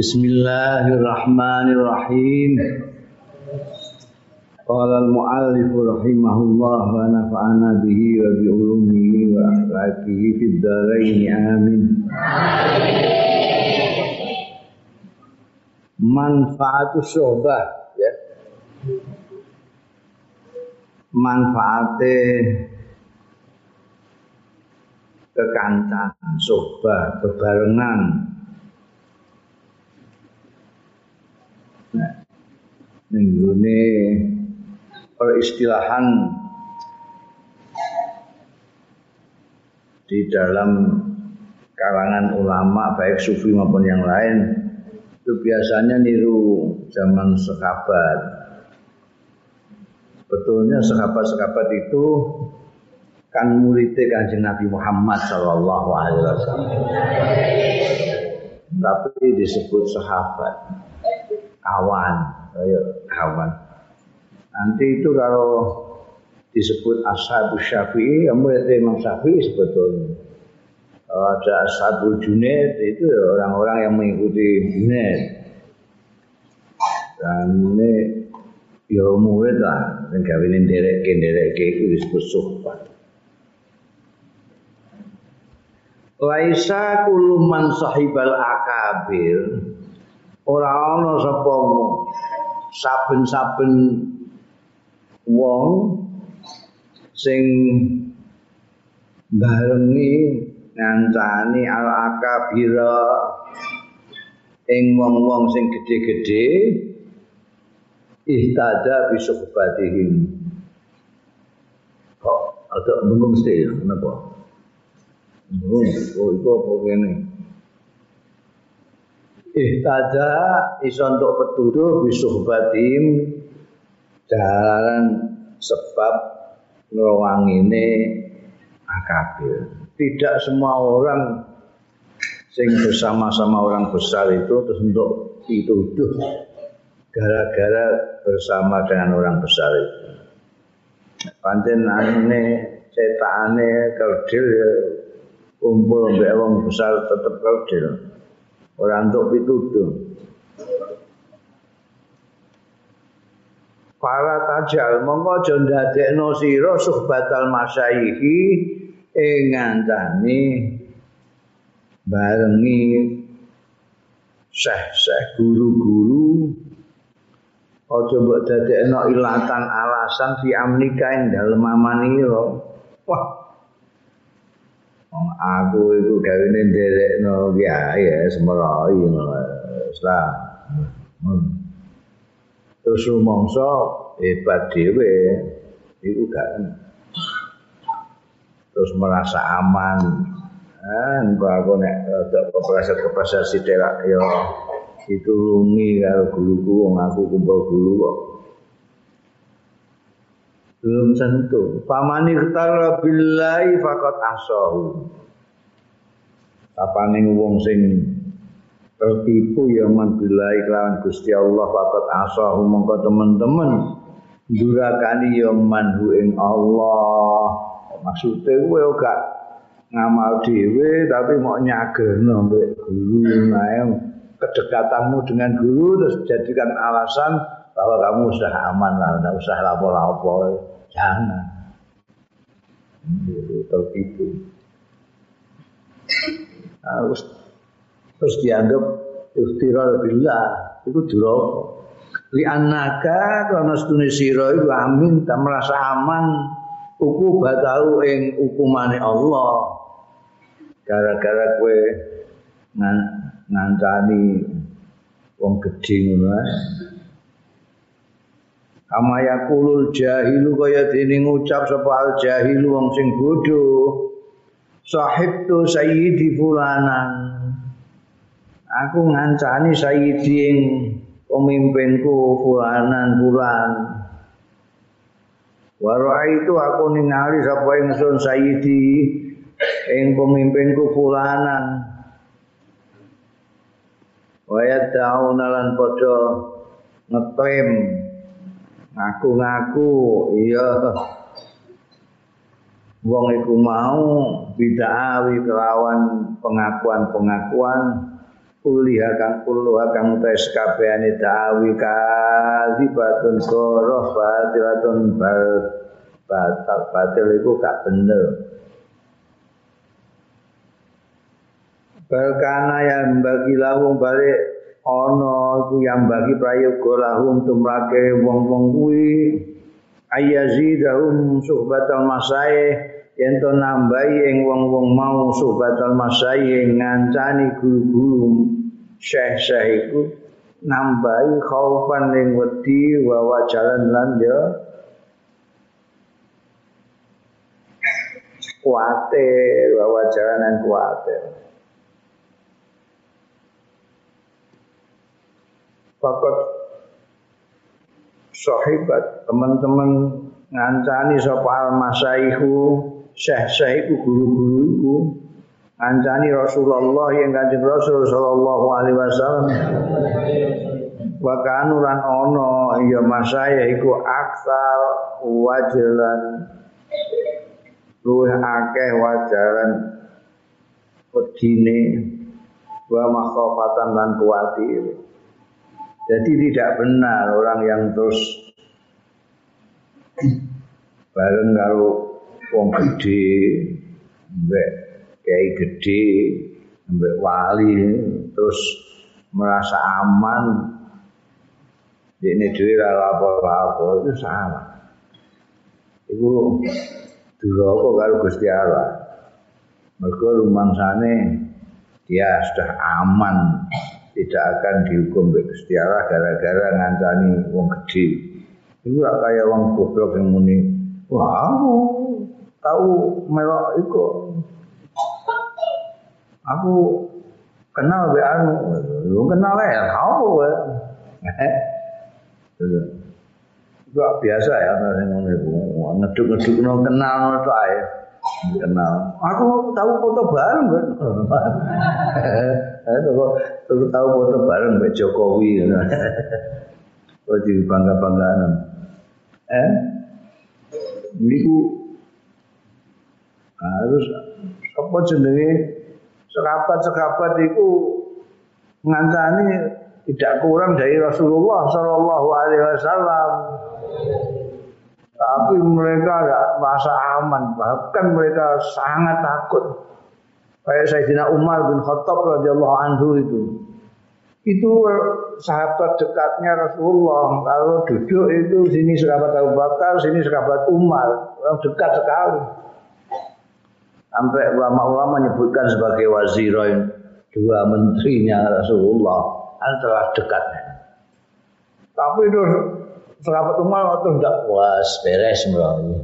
Bismillahirrahmanirrahim. Qala al-mu'allif rahimahullah wa nafa'ana bihi wa bi ulumihi wa akhlaqihi fid dharain amin. Manfaatus sohbah ya. Manfaate kekancan, sohbah, bebarengan nenggone peristilahan di dalam kalangan ulama baik sufi maupun yang lain itu biasanya niru zaman sahabat. Betulnya sahabat-sahabat itu kan muridnya kanjeng Nabi Muhammad Shallallahu Alaihi Wasallam. Tapi disebut sahabat, kawan kayak kawan. Nanti itu kalau disebut ashabu syafi'i, ya murid Imam Syafi'i sebetulnya. Ada ashabul junaid itu ya orang-orang yang mengikuti junaid. Dan ini ya murid lah, yang kawinin derek-derek itu disebut suhbat. Laisa kuluman sahibal akabir ora ana sapa saben-saben wong sing barengi ngancani al akabira ing wong-wong sing gedhe-gedhe ihtada bi suhbatihim. Kok ada bingung sih kenapa? Bingung oh itu apa ini ihtada iso untuk petuduh bisuhbatim jalan sebab ini akabir. Tidak semua orang sing bersama-sama orang besar itu terus untuk dituduh gara-gara bersama dengan orang besar itu. Pancen ane cetane kerdil ya kumpul mbek wong besar tetep kerdil. Orang untuk pituduh. Para tajal mongko aja ndadekno sira suhbatal masyaihi ing ngandani barengi syekh-syekh guru-guru aja mbok dadekno ilatan alasan fi amnika ing dalem amanira. Wah, aku itu gawene nderekno kiai ya Islam. Hmm. Terus rumangsa hebat dhewe iku gak terus merasa aman. Ah, aku nek ada kepleset-kepleset sithik ya ditulungi karo guruku wong aku kumpul guru kok. Belum tentu. Famani khtara billahi faqat asahu. Apane wong sing tertipu ya man billahi kelawan Gusti Allah faqat asahu mongko teman-teman durakani ya manhu ing Allah. Maksudnya kowe gak ngamal dhewe tapi mau nyagerno mbek guru nae kedekatanmu dengan guru terus jadikan alasan bahwa kamu sudah aman lah, tidak usah lapor-lapor, jangan. Tertipu. Harus terus dianggap ikhtiral billah itu duroko. Li anaka karena setune sira iku amin tak merasa aman uku batau ing hukumane Allah. Gara-gara kowe ngancani wong gedhe ngono Kama yakulul jahilu kaya dene ngucap sapa jahilu wong sing bodho. Sahib tu sayyidi fulanan. Aku ngancani sayyidi ing pemimpinku fulanan fulan. Wa itu aku ningali sapa ingsun sayyidi ing pemimpinku fulanan. Wa yad'una lan padha ngeklaim ngaku-ngaku iya. Wong iku mau bid'awi kelawan pengakuan-pengakuan. Kuliah kang kulluha kang tes kabehane dawi kadzibatun goroh batilatun bal batal batil iku gak bener. Balkana yang bagi lahum balik ono iku yang bagi prayoga lahum tumrake wong-wong kuwi. Ayazidahum suhbatal masai yen to nambahi ing wong-wong mau suhbatal masai ngancani guru-guru syekh-syekh iku nambahi khaufan ing wedi wa jalan lan ya kuatir bahwa jalanan kuatir Fakat sahibat teman-teman ngancani sapa al-masaihu syekh-syekh iku guru-guru iku. Ngancani Rasulullah yang Kanjeng Rasul sallallahu alaihi wasallam. Wa kanu lan ana ya masaya iku wajalan luwih akeh wajaran wedine wa makhofatan lan kuwatir jadi tidak benar orang yang terus bareng karo wong gede mbek kiai gede mbek wali terus merasa aman. Ini dhewe ra apa-apa itu salah. Itu duraka karo Gusti Allah. Mergo rumangsane dia sudah aman tidak akan dihukum oleh Gusti Allah gara-gara ngancani wong gede. Itu gak kayak wong goblok yang muni, wah tahu melok itu. Aku kenal be anu, lu kenal ya, tahu ya. Gak biasa ya, ngeduk-ngeduk kenal itu aja. Kenal. Aku tahu foto bareng kan. Aku tahu foto bareng Mbak Jokowi. Di bangga banggaan. Eh, niku harus apa jenenge sekapat-sekapat itu ngancani tidak kurang dari Rasulullah Shallallahu Alaihi Wasallam. Tapi mereka tidak merasa aman, bahkan mereka sangat takut. Kayak Sayyidina Umar bin Khattab radhiyallahu anhu itu. Itu sahabat dekatnya Rasulullah. Kalau duduk itu sini sahabat Abu Bakar, sini sahabat Umar. Orang dekat sekali. Sampai ulama-ulama menyebutkan sebagai wazirin dua menterinya Rasulullah antara dekatnya. Tapi itu sahabat Umar waktu tidak puas beres melalui.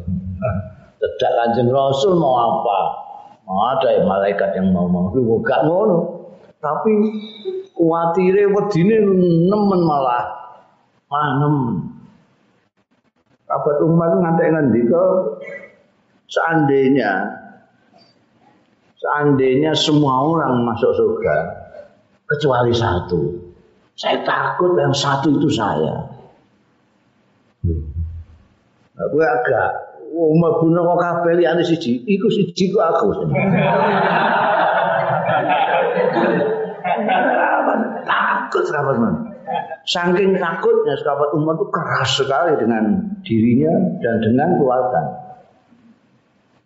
Tidak kanjeng Rasul mau apa? Mau ada ya malaikat yang mau mau gak ngono. Tapi kuatire wedine nemen malah nemen. Sahabat Umar ngantek ngendika seandainya seandainya semua orang masuk surga kecuali satu. Saya takut yang satu itu saya. Aku agak mlebu kok kabeh liyane siji, iku siji ku aku. takut sahabat man. Saking takutnya sahabat Umar itu keras sekali dengan dirinya dan dengan keluarga.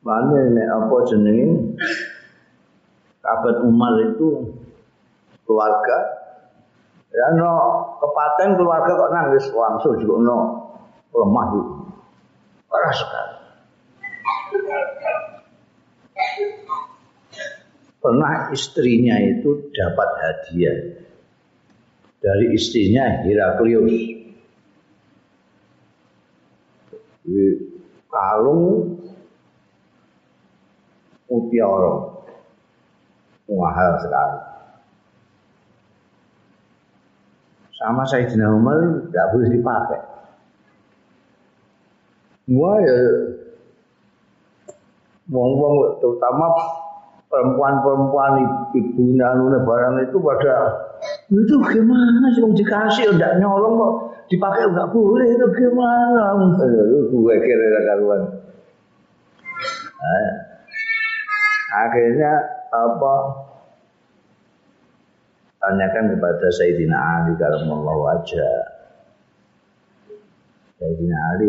Mana ini apa jenenge? Sahabat Umar itu keluarga. Ya no kepaten keluarga kok nangis langsung juga no lemah itu. Parah sekali. Pernah istrinya itu dapat hadiah dari istrinya Heraklius. Kalung mutiara mahal sekali. Sama Sayyidina Umar tidak boleh dipakai. Wah ya. Wong-wong terutama perempuan-perempuan ibunya nuna barang itu pada itu gimana sih? Mau dikasih udah nyolong kok. Dipakai enggak boleh itu gimana gue kira karuan. Akhirnya apa? Tanyakan kepada Sayyidina Ali karamallahu wajah. Sayyidina Ali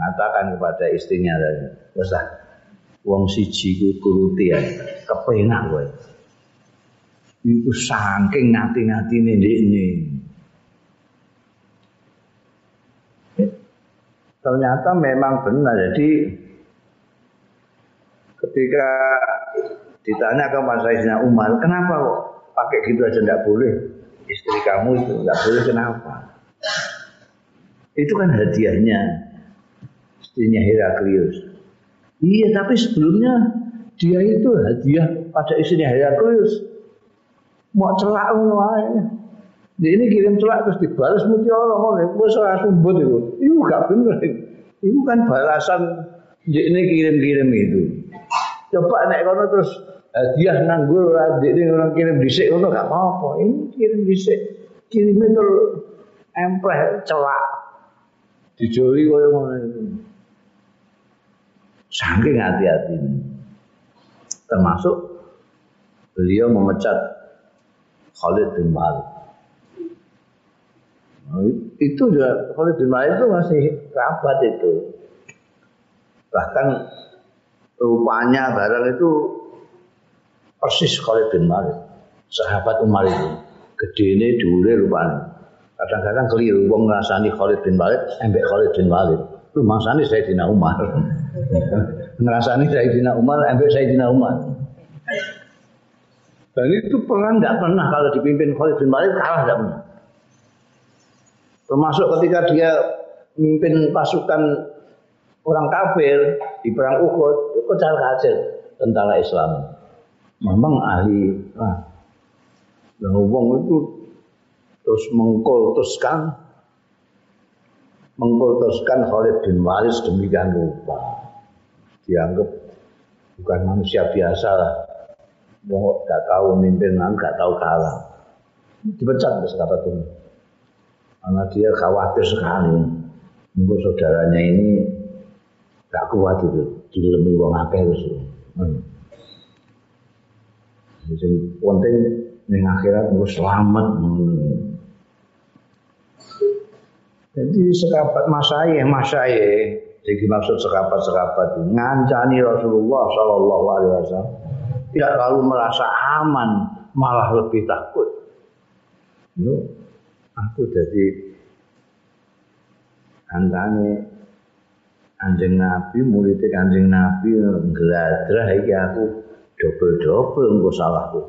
mengatakan kepada istrinya wes wong siji ku turuti ya kepenak kowe. Iku saking ngati-ngatine ndekne ternyata memang benar. Jadi ketika ditanya ke Mas Sayyidina Umar kenapa kok pakai gitu aja enggak boleh? Istri kamu itu enggak boleh kenapa? Itu kan hadiahnya istrinya Heraklius iya tapi sebelumnya dia itu hadiah pada istrinya Heraklius mau celak ngono Dia ini kirim celak terus dibalas mutiara ngono, wis ora sumbut itu. Itu gak bener. Itu kan balasan dia ini kirim-kirim itu. Coba naik kono terus hadiah nganggur adik ini orang kirim disik ngono gak apa-apa. Ini kirim disik. Kirim itu empleh celak. Dijoli kaya ngono itu. Saking hati-hati. Termasuk beliau memecat Khalid bin Walid. Nah, itu juga Khalid bin Walid itu masih kerabat itu. Bahkan rupanya barang itu persis Khalid bin Walid. Sahabat Umar itu. Gede ini dulu rupanya. Kadang-kadang keliru wong ngrasani Khalid bin Walid, embek Khalid bin Walid. Itu mangsane Sayyidina Umar. ngrasani Sayyidina Umar, embek Sayyidina Umar. Dan itu perang nggak pernah kalau dipimpin Khalid bin Walid kalah nggak pernah. Termasuk ketika dia memimpin pasukan orang kafir di perang Uhud, itu cara kacir tentara Islam. Memang ahli nah, dan wong itu terus mengkultuskan mengkultuskan Khalid bin Walid demikian rupa. Dianggap bukan manusia biasa lah. Wong gak tahu memimpin, gak tahu kalah. Dipecat kata tuh karena dia khawatir sekali mungkin saudaranya ini gak kuat itu dilemi wong akeh terus hmm. sing penting ning akhirat mungkin selamat hmm. Jadi sekabat masayih masayih jadi maksud sekabat-sekabat ngancani Rasulullah Shallallahu Alaihi Wasallam tidak lalu merasa aman malah lebih takut. Yuk, aku jadi antane Kanjeng Nabi murid Kanjeng Nabi ngladrah iki aku dobel-dobel engko salahku.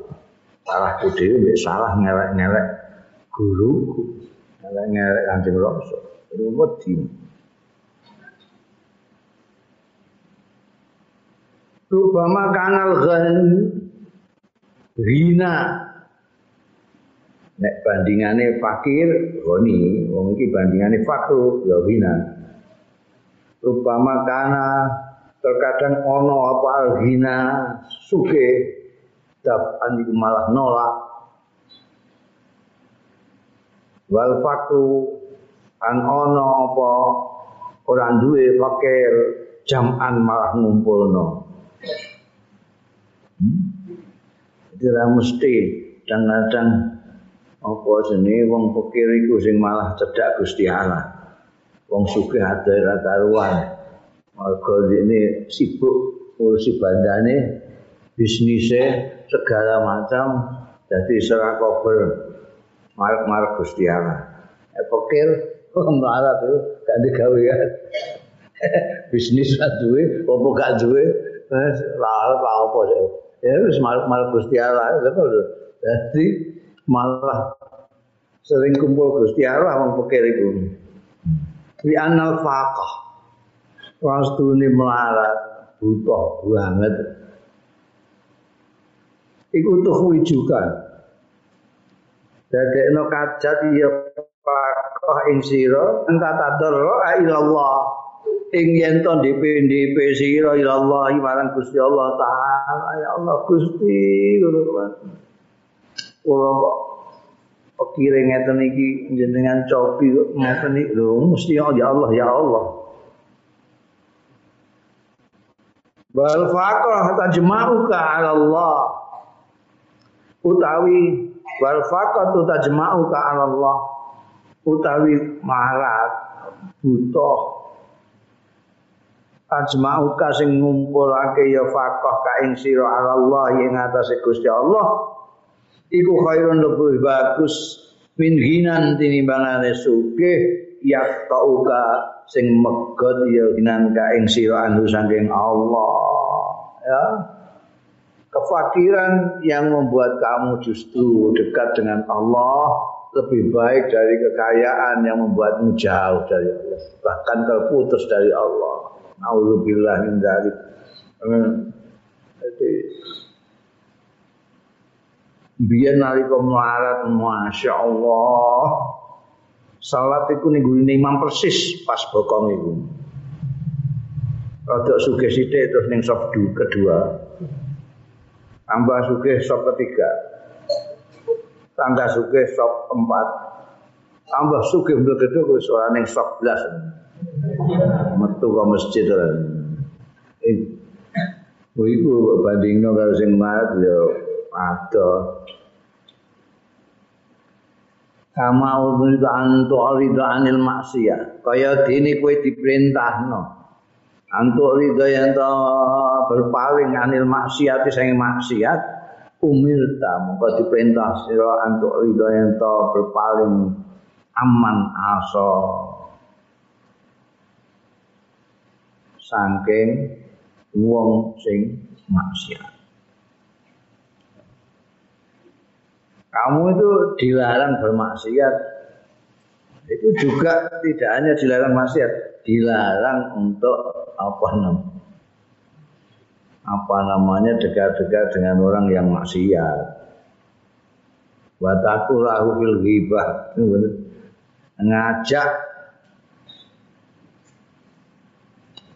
Salahku dhewe salah ngelek-ngelek guruku. Ngelek-ngelek Kanjeng Rasul. Wedi. Rubama kanal ghan Rina Nek bandingane fakir, goni, wong iki bandingane fakru, ya hina. Rupama kana terkadang ono apa alhina suke dap andi malah nolak wal fakru an ono apa orang duwe fakir jaman malah ngumpulno hmm? jadi mesti kadang-kadang apa jenenge wong fakir iku sing malah cedak Gusti Allah. Wong sugih ade ra karuan. Mergo ini sibuk ngurusi bandane, bisnisnya segala macam jadi serah kober marek-marek Gusti Allah. Eh fakir wong malah itu gak digawean. Bisnis ra duwe, apa gak duwe, wis lah apa. Ya wis marek-marek Gusti Allah. Jadi malah sering kumpul Gusti Allah wong pikir iku. Wi anal faqah. Wastune melarat, butuh banget. Iku tuh wijukan. Dadekno kajat ya faqah ing sira enta tadarra ilallah. Ing yen to ndip-ndip sira ilallah marang Gusti Allah taala. Ya Allah Gusti ngono kula pikire ngeten iki jenengan copi ngeten iki lho mesti ya Allah ya Allah Bal faqah tajma'uka 'ala Allah utawi wal faqatu tajma'u ka Allah utawi marat butuh. Tajma'u ka sing ngumpulake ya faqah ka ing sira Allah ing atase Gusti Allah. Iku khairun lebih bagus min hinan tinimbangane sugih yak tauka sing megot ya ginan ka ing sira anu saking Allah. Ya kefakiran yang membuat kamu justru dekat dengan Allah lebih baik dari kekayaan yang membuatmu jauh dari Allah. Bahkan terputus dari Allah. Alhamdulillah min dzalik. Jadi biar nalika melarat Masya Allah. Salat itu nih imam persis pas bokong itu Rodok sidik terus ning sop kedua tambah sugih sop ketiga. Tambah sugih sop empat tambah sugih kedua wis ora ning sop belas. Metu ke masjid eh Oh iku bandingno karo sing mat ya ada. Kama urida antu arida anil maksiyah kaya dene kowe diperintahno antuk ridho yang to berpaling anil maksiat sing maksiat umirta mongko diperintah sira antuk ridho yang to berpaling aman aso. Saking wong sing maksiat. Kamu itu dilarang bermaksiat. Itu juga tidak hanya dilarang maksiat dilarang untuk apa namanya apa namanya dekat-dekat dengan orang yang maksiat. Wataku lahu fil ghibah. Ngajak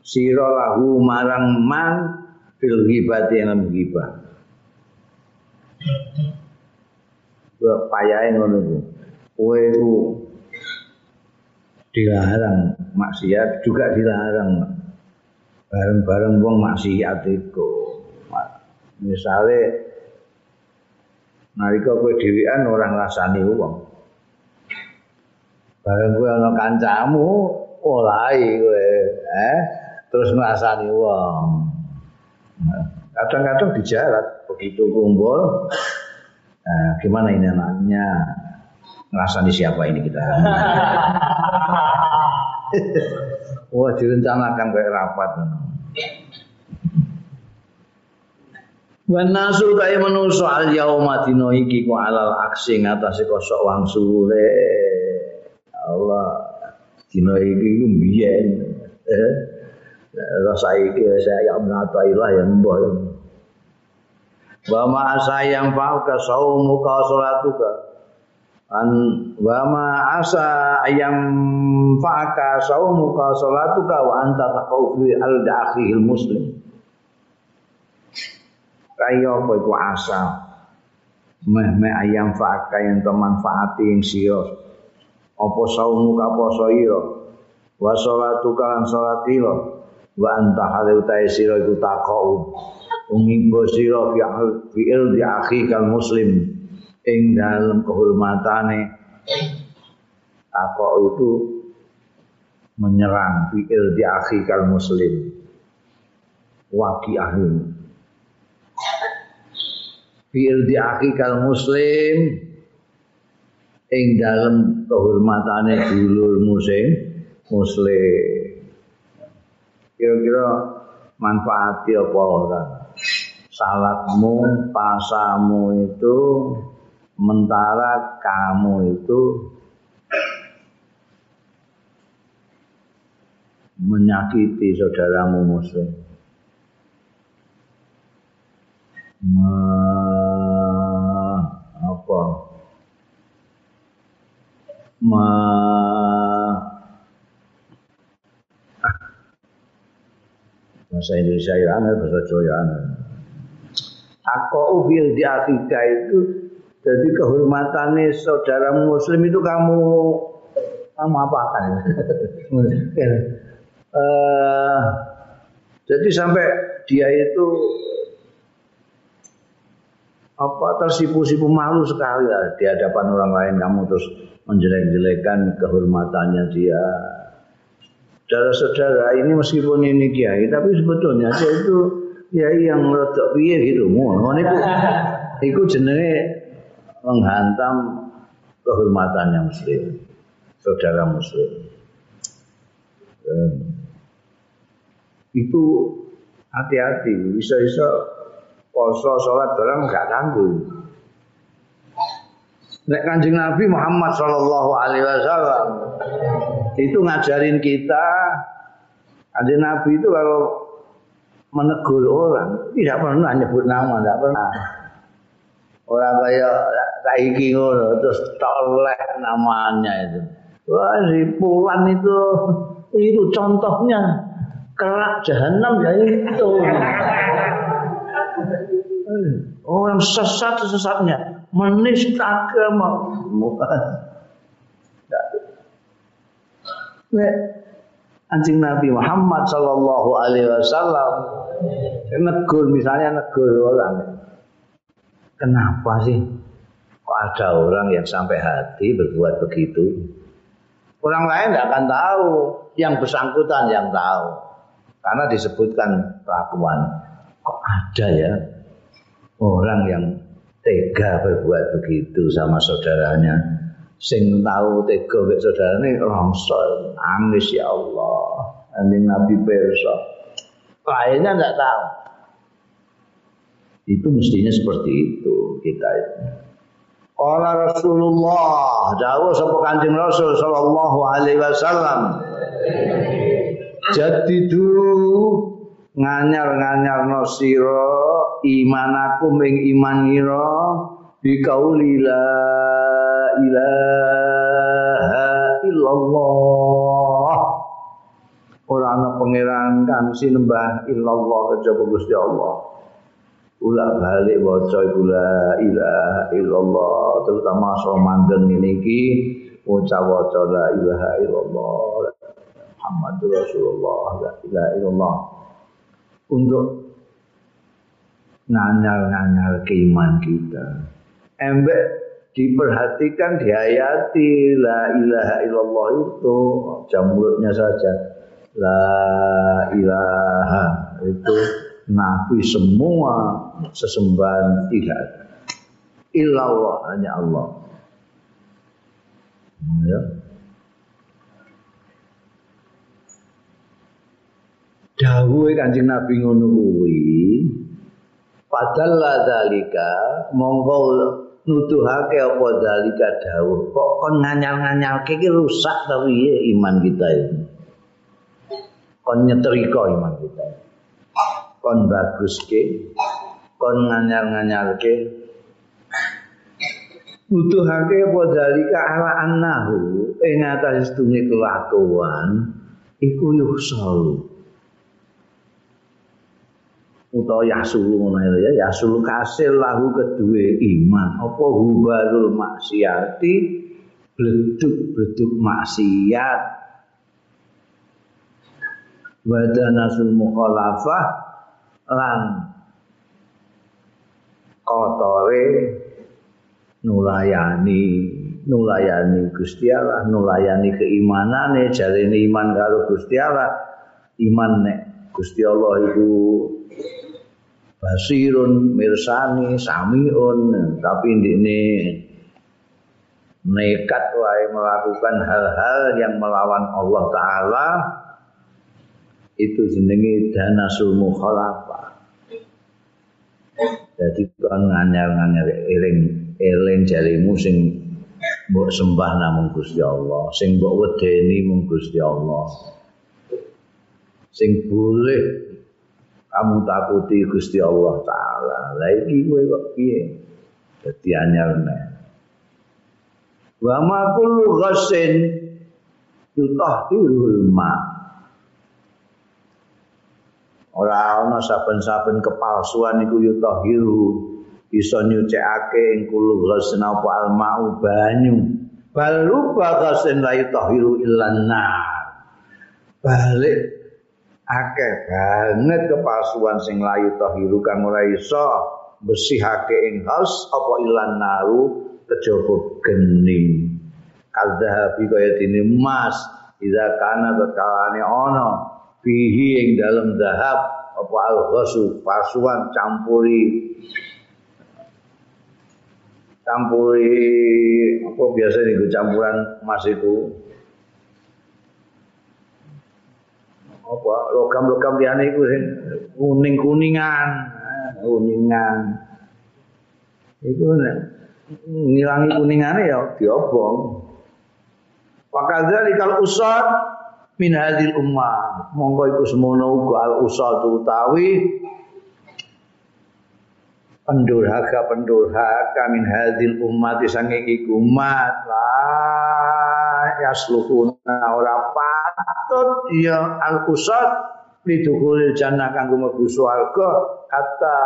sira lahu marang man fil ghibah yang ghibah. Payahe ngono iku. Dilarang maksiat juga dilarang bareng-bareng wong maksiat iku. Misale nalika kowe dhewean ora ngrasani wong. Bareng kowe ana kancamu, olahi kowe, eh terus ngrasani wong. Kadang-kadang di jalan begitu kumpul, nah, gimana ini anaknya ngrasani siapa ini kita? Wah direncanakan kayak rapat. Wan nasu kaya manusa al yauma dina iki ku alal aksi ngatasi kosok wangsule. Allah dina iki ku biyen. Eh. Rasa iki saya menata ilah yang mbah. Wa ma sayang fa'uka saumuka salatuka an wa ma asa ayam fa'aka saumuka salatuka wa anta taqau fi al dakhil muslim. Kaya apa iku asa? Meh meh ayam fa'aka yang manfaati ing sira. Apa saumuka poso ira wa salatuka lan salatira wa anta halu ta sira iku taqau umimbo sira fi al dakhil muslim ing dalam kehormatane apa itu menyerang fi'il di akhikal muslim. Waki ahli. Fi'il di akhikal muslim ing dalam kehormatane dulur muslim muslim. Kira-kira manfaati apa orang salatmu pasamu itu Sementara kamu itu menyakiti saudaramu muslim. Ma, apa? Ma, bahasa Indonesia ya aneh, bahasa Jawa ya aneh. Aku ufil di Afrika itu Jadi kehormatannya saudara muslim itu kamu kamu apakan? uh, jadi sampai dia itu apa tersipu-sipu malu sekali ya di hadapan orang lain kamu terus menjelek-jelekan kehormatannya dia. Saudara-saudara ini meskipun ini kiai tapi sebetulnya dia itu kiai yang rodok piye gitu. Ngono niku iku jenenge menghantam kehormatannya muslim. Saudara muslim. itu hati-hati bisa-bisa poso sholat barang nggak tanggung Nek kanjeng Nabi Muhammad Shallallahu Alaihi Wasallam itu ngajarin kita, kanjeng Nabi itu kalau menegur orang tidak pernah nyebut nama, tidak pernah. Orang kayak kaiki ngono terus toleh namanya itu. Wah si Puan itu itu contohnya kelak jahanam ya itu. Orang sesat sesatnya menista agama. Nek anjing Nabi Muhammad Sallallahu Alaihi Wasallam negur misalnya negur orang, kenapa sih kok ada orang yang sampai hati berbuat begitu? Orang lain tidak akan tahu, yang bersangkutan yang tahu, karena disebutkan kelakuan. Kok ada ya orang yang tega berbuat begitu sama saudaranya? Sing tahu tega mek saudarane rongso nangis ya Allah. Anjing Nabi perso lainnya enggak tahu. Itu mestinya seperti itu kita itu Qala Rasulullah. Dawuh sapa Kanjeng Rasul sallallahu alaihi wasallam. Jadidu nganyar-nganyar no sira imanakum ing iman ira bi qauli la ilaha illallah. Ora ana pangeran kang sinembah illallah kejaba Gusti Allah ulah balik waca la ilaha illallah. Terutama mandeng niki waca-waca la ilaha illallah. Muhammadur Rasulullah la ilaha illallah. Untuk nganyar-nganyar keiman kita. Embek diperhatikan dihayati la ilaha illallah itu jam saja. La ilaha itu nafi semua sesembahan tidak illallah hanya Allah. Ya. Dawuhe Kanjeng Nabi ngono kuwi padahal dalika monggo nuduhake apa dalika dawuh. Kok kon nganyal-nganyalke iki rusak ta piye iman kita ini kon nyetrika iman kita. Kon baguske kon nganyal-nganyalke. Nuduhake apa dalika ala annahu? Ing atas sedune kelakuan iku yuhsalu utawa yasulu ngono ya yasulu kasil lahu kedue iman. Apa hubarul maksiati? Bleduk-bleduk maksiat. Wadanasul mukhalafah lan kotore nulayani nulayani Gusti Allah nulayani keimanane jarene iman karo Gusti Allah. Iman nek Gusti Allah itu basirun mirsani samiun. Tapi ini nekat wae melakukan hal-hal yang melawan Allah taala. Itu jenenge danasul mukhalafah jadi kan nganyar-nganyar eling eling jarimu sing mbok sembah namung Gusti Allah sing mbok wedeni mung Gusti Allah sing boleh kamu takuti Gusti Allah taala. Lah iki kowe kok piye? Dadi anyar. Wa ma kullu ghassin yutahhirul ma. Ora ana saben-saben kepalsuan iku yutahhiru bisa nyucikake ing kullu ghassin apa almau banyu. Bal ruba ghassin la yutahhiru illan Balik akeh banget kepalsuan sing layu tahiru kang ora iso bersihake ing haus apa ilan naru kejaba geni kadhabi kaya dene emas. Ida kana tetkalane ana fihi ing dalem zahab apa al-ghasu pasuan campuri campuri apa biasa nih campuran emas itu. Apa logam-logam liyane sing kuning-kuningan kuningan. Itu ngilangi kuningane ya diobong. Pakadzali kalau usah min hadil ummah. Monggo iku semono uga al usah utawi pendurhaka pendurhaka min hadil umat sange iku umat. Lah yasluhuna ora patut ya al usat lidukhulil jannah kanggo mlebu swarga. Kata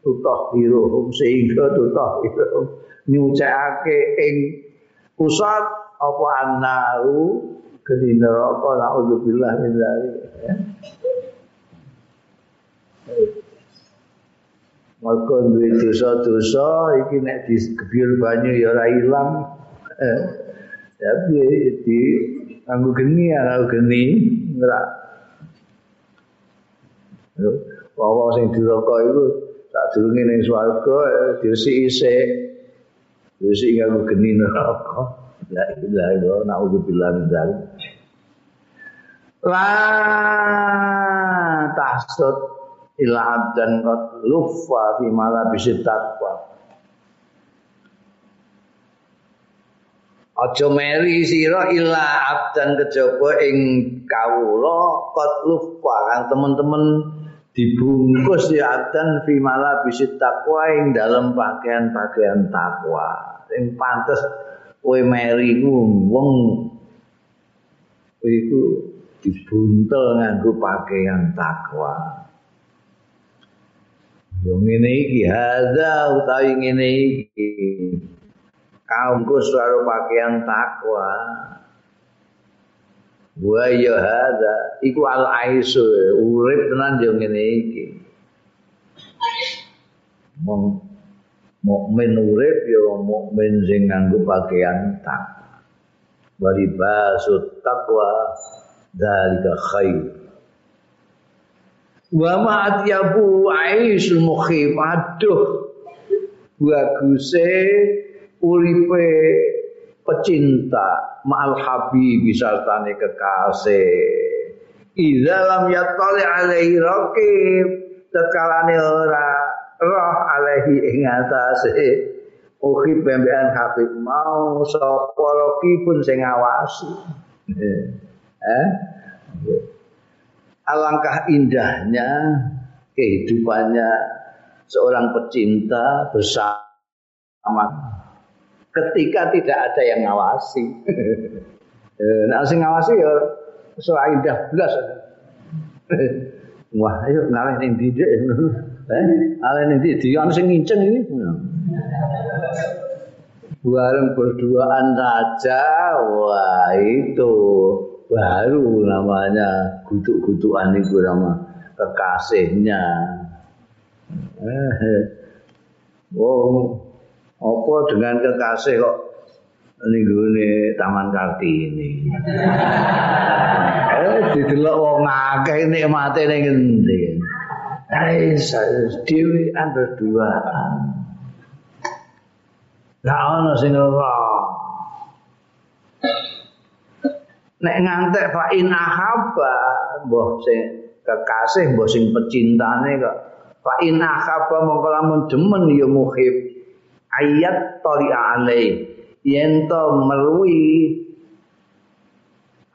tutah hiruhum sehingga tutah hiruhum nyucake ing usat apa annaru geni neraka naudzubillah min dzalik ya. Maka duwe dosa-dosa iki nek digebyur banyu ya ora ilang. Eh, tapi di anggo geni ana geni ora. Wawa sing diroko iku tak durunge ning swarga diresiki isik. Diresiki anggo geni neraka. La ilaha illallah naudzubillah min dzalik. La tahsud ila abdan qad luffa fi malabisi taqwa. Aja meri sira ila abdan kejaba ing kawula qad luffa kang teman-teman dibungkus ya abdan fi malabisi taqwa ing dalam pakaian-pakaian takwa sing pantes kowe meri ku wong. Iku dibuntel nganggo pakaian takwa Yo ngene iki hadza utawi ngene iki. Selalu pakaian takwa. Wa ya hadza iku al aisu urip tenan yo ngene iki. Mong mukmin urip yo mukmin sing nganggo pakaian takwa. Bari basut takwa dalika khair. wa ma'atyabu aisul mukhif aduh. Baguse uripe pecinta. Ma'al habib sartane kekasih. Idza lam yattali alaihi raqib. Tekalane ora roh alaihi ing atase. Ukhi pembean habib mau. Sapa pun sing ngawasi. Eh? alangkah indahnya kehidupannya seorang pecinta bersama ketika tidak ada yang ngawasi. nah, sing ngawasi ya selain indah belas. Wah, ayo ngalih ning ndi Eh, ngalih ning ndi ana sing nginceng ini. Bareng berduaan saja, wah itu baru namanya gutuk-gutukan itu nama kekasihnya. Oh, apa dengan kekasih kok ini Taman Kartini. eh, didelok wong akeh nikmate ning endi. Eh, dewi berduaan. Gak ono sing ora nek ngantek fa in ahabba mbah sing kekasih mbah sing pecintane kok. Fa in ahabba mongko lamun demen ya muhib. Ayat tali alai yen to merui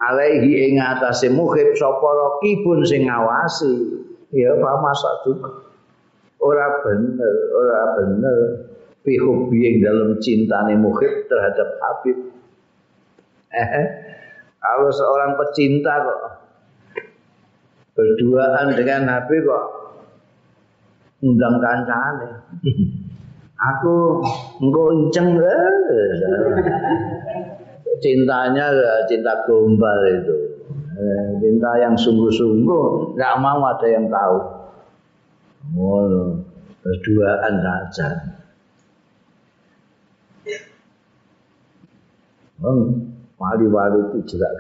alaihi ing atase muhib sapa rakibun sing ngawasi? Ya fa masaduk ora bener ora bener. Fi hubbi dalam cintane muhib terhadap habib. Eh Kalau seorang pecinta kok berduaan dengan Nabi kok undang kancane. Aku engkau inceng cintanya cinta gombal itu. Eh, cinta yang sungguh-sungguh, nggak mau ada yang tahu. Oh, berduaan saja. Hmm, wali-wali itu jelas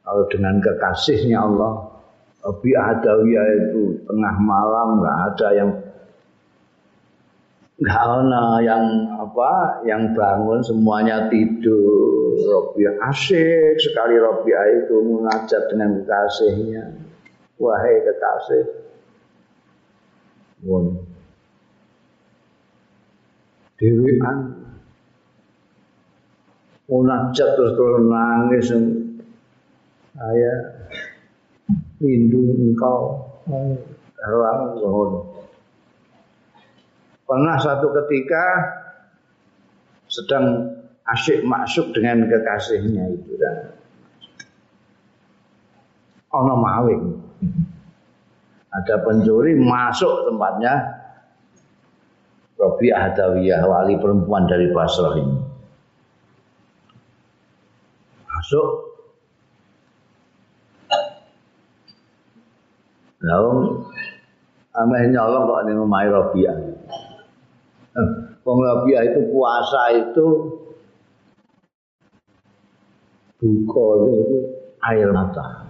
kalau dengan kekasihnya Allah Abi Adawiyah itu tengah malam nggak ada yang nggak ada yang apa yang bangun semuanya tidur. Robiah asik sekali Robiah itu mengajak dengan kekasihnya. Wahai kekasih. Won. Dewian munajat terus terus nangis saya rindu engkau ruang zuhud pernah satu ketika sedang asyik masuk dengan kekasihnya itu dan ono maling ada pencuri masuk tempatnya Robi Adawiyah wali perempuan dari Basrah ini masuk. Lalu ameh nyolong kok ini memai Robiah Wong Robiah itu puasa itu buka itu air mata.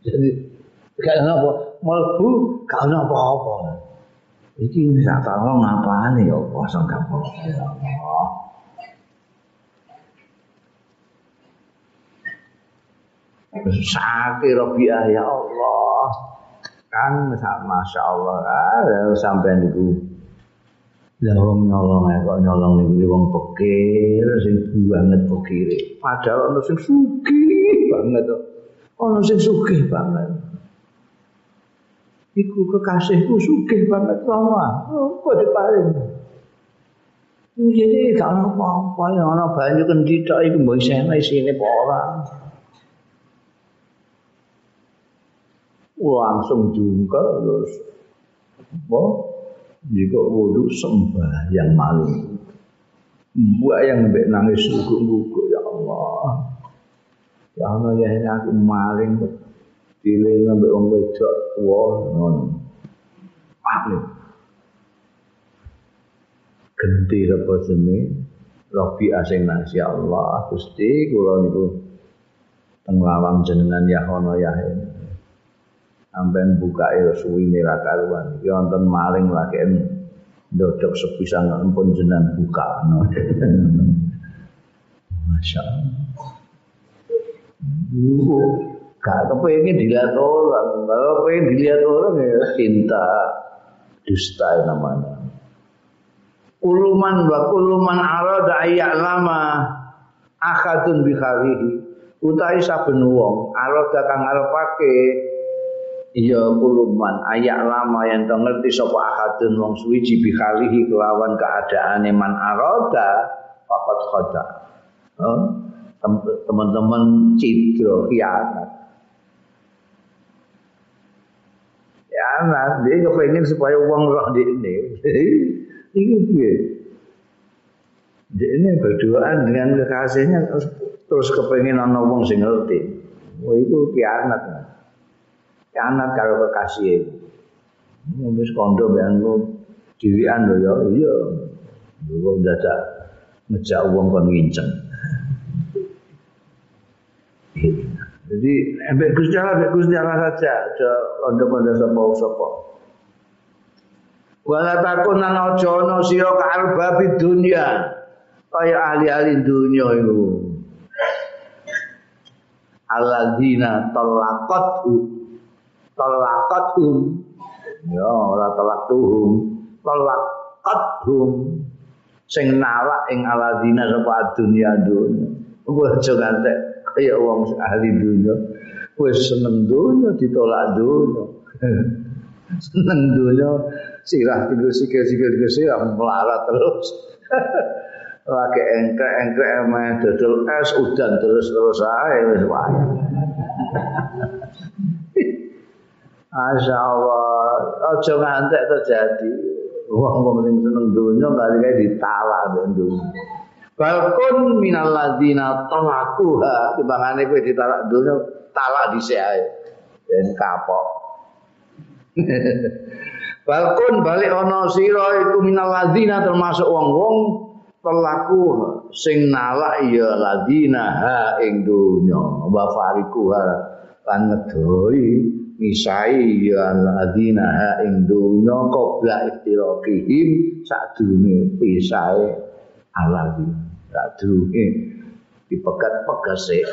Jadi gak apa melbu gak ada apa-apa. Ini tak tahu ngapa nih ya puasa gak apa-apa sakit Rabi'ah ya Allah. Kan masya Allah ah, sampai niku. Lah wong nyolong ae kok nyolong niku wong pekir sing banget pekir padahal ono sing sugih banget ono sing sugih banget. Iku kekasihku sugih banget lama kok diparing? Jadi kalau apa-apa yang ana banyu kendhithik iku mbok isine isine ora langsung jungkel terus apa jika wudhu sembahyang maling buat yang mbak nangis guguk-guguk ya Allah. Ya Allah ya ini aku maling pilih ngambil orang wedok tua non paling ganti apa sini Robi asing nasi Allah. Gusti kula niku teng lawang jenengan ya ono ya ini sampean buka ya suwine ra karuan iki maling lagi ndodok sepisan pun jenengan buka Masya Allah gak kepengen dilihat orang. Kalau pengen dilihat orang ya cinta dusta namanya. Kuluman wa kuluman arada lama akadun bikharihi. Utai saben wong arada kang arepake iya kuluman ayak lama yang to ngerti sapa akadun wong suwiji bikhalihi kelawan keadaane man aroda papat khoda oh, teman-teman cidro kianat kianat dia kepengen supaya uang roh di ini. Ini piye ini berduaan dengan kekasihnya terus, kepengen ana wong sing ngerti. Oh itu kianat karo kekasih. Wis kondo ben dhewean lho ya iya. Kok dadak ngejak wong kon nginceng. Jadi embek Gusti Allah embek Gusti Allah saja. Aja kondo-kondo sapa-sapa Wala takun nang aja ana sira kalbabi dunya. Kaya ahli-ahli dunya iku. Alladzina talaqat talaqathum ya ora talaqtuhum talaqathum sing nalak ing aladina sapa dunya dunya kuwi aja ngantek kaya wong ahli dunya wis seneng dunya ditolak dunya seneng dunya sirah tiga sikil sikil tiga sirah melarat terus. Lagi engkrek engkrek emang dodol es udan terus terus aja wis wae Masya Allah, ojo ngantek terjadi. Wong-wong sing seneng dunya kali kae ditalak mbek dunya. Balkun minal ladzina talaquha, timbangane kowe ditalak dunya, talak dhisik ae. Ben kapok. Balkon balik ana sira iku minal ladina termasuk wong-wong pelaku sing nalak ya ladina ha ing donya wa fariku lan ngedoi misai ya ladina ha ing donya qabla iftiraqihim sadurunge pisahe aladi sadurunge dipegat-pegase.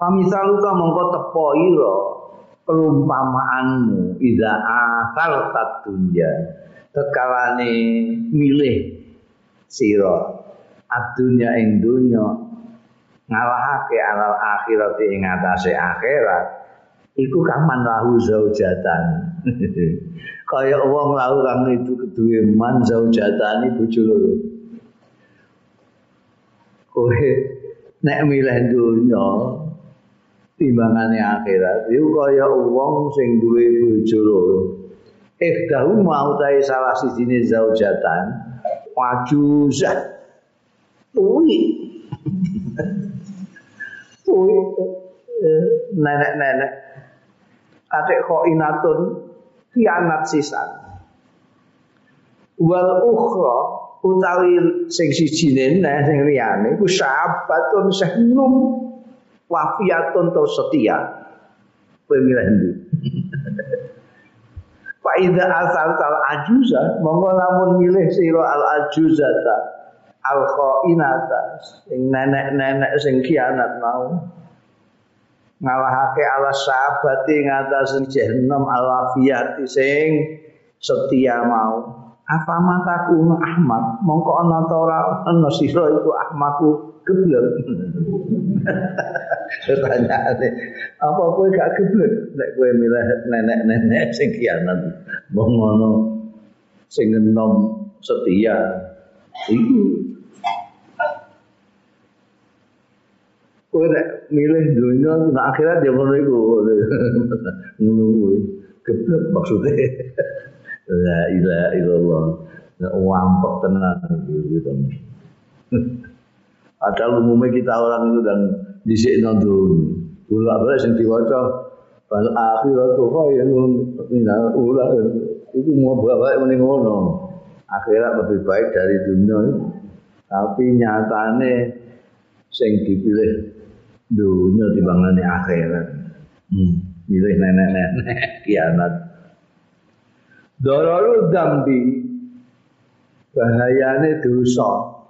Pamisaluka mongko tepo ira perumpamaanmu ida asal dunya tekalane milih sira. Adunya ing dunya ngalahake alal akhirat ing atase akhirat iku kaman lahu zaujatan. Kaya wong lahu kang itu keduwe man zaujatan bojo loro. Kowe nek milih dunya timbangane akhirat. Iku kaya wong sing duwe bojo loro. Ikdahu mau tae salah sijine zaujatan wajuzah tuwi tuwi eh, nenek-nenek. Adik kok inatun kianat sisan. Wal ukhra utawi sing sijine nek sing liyane ku sahabatun sehnum wafiatun atau setia. Pemilih ndi Fa idza asal tal ajuza monggo lamun milih sira al ajuzata al khainata sing nenek-nenek sing kianat mau. Ngalahake ala sahabati ngatas jahannam al wafiyati sing setia mau. Apa mataku Ahmad? Mongko ana ta ora? Ana sira iku Ahmadku geblek. Pertanyaane, apa kowe gak geblek? Nek kowe milih nenek-nenek sing kianan wong ngono sing enom setia iku kowe nek milih dunia nek akhirat ya ngono iku ngono kuwi geblek maksudnya la ilaha illallah wampek tenan gitu Padahal umumnya kita orang itu dan disik nonton. Ulak balik yang diwaca. Bal akhiratu khairun minal ula. Itu mau bawa mending ngono. Akhirat lebih baik dari dunia. Tapi nyatane sing dipilih dunia timbangane akhirat. Hmm. Milih nenek-nenek kiamat. Dororu dambi bahayane dosa.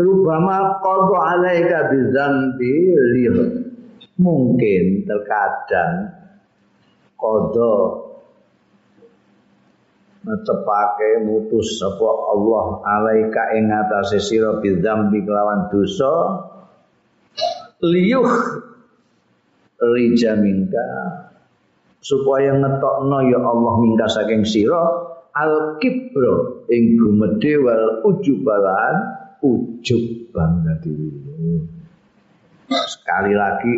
Rubama qadu alaika bizambi lih. Mungkin terkadang qada ngetepake mutus sapa Allah alaika ing atase sira bizambi kelawan dosa liyuh rija mingka supaya ngetokno ya Allah mingka saking sira al kibro ing gumedhe wal ujubalan ujub bangga diri. Sekali lagi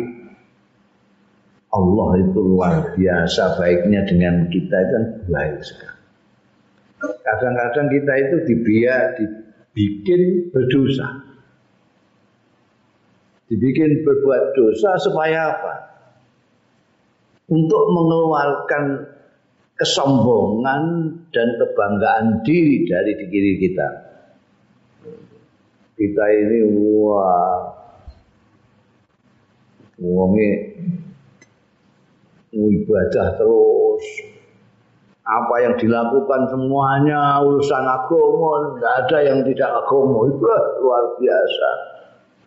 Allah itu luar biasa baiknya dengan kita itu kan baik sekali. Kadang-kadang kita itu dibiak, dibikin berdosa. Dibikin berbuat dosa supaya apa? Untuk mengeluarkan kesombongan dan kebanggaan diri dari diri kita kita ini wah wonge ibadah terus apa yang dilakukan semuanya urusan agama tidak ada yang tidak agama itu luar biasa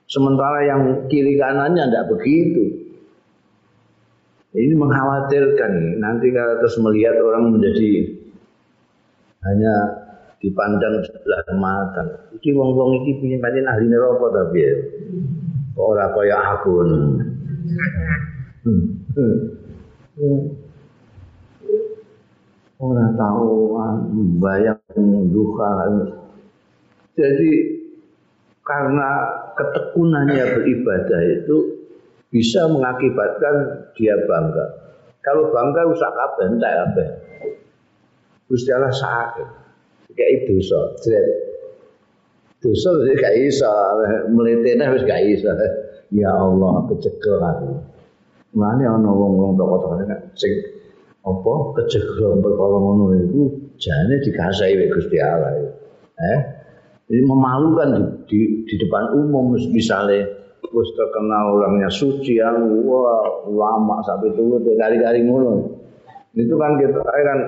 sementara yang kiri kanannya tidak begitu ini mengkhawatirkan nanti kalau terus melihat orang menjadi hanya dipandang sebelah mata. Iki wong-wong iki punya pancen ahli neraka ta piye? Ora kaya aku. Hmm. Hmm. Ora tahu bayang duka. Jadi karena ketekunannya beribadah itu bisa mengakibatkan dia bangga. Kalau bangga usah kabeh entek kabeh. Gusti Allah sakit. kayak dosa jret dosa wis gak iso mletene wis gak iso ya Allah kecekel aku. Mulane ana wong-wong tokoh-tokoh sing apa kecekel perkara ngono iku jane dikasai wek Gusti Allah. Eh? Ini memalukan di, di, di depan umum misalnya wis terkenal orangnya suci yang wah lama sampai tunggu kali-kali ngono. Itu kan kita kan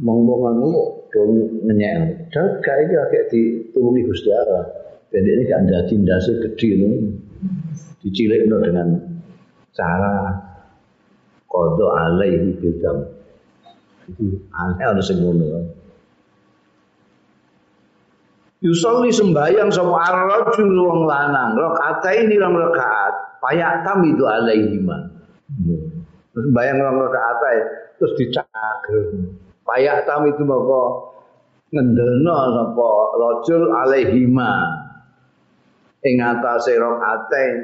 monggongan ngono dong ngenyek. Jaga iki agak ditulungi Gusti Allah. Dan ini kan jadi ndase gede lho. Dicilikno dengan cara kodo alaihi bidam. Itu aneh ana sing ngono. Yusolli sembayang sapa ar-rajul wong lanang, rakaat ini rong rakaat, payak tamidu alaihi ma. Sembayang rong rakaat terus dicager. Payak tamidu maka ngendelno sapa rajul alaihi ma. Ing atase rakaatain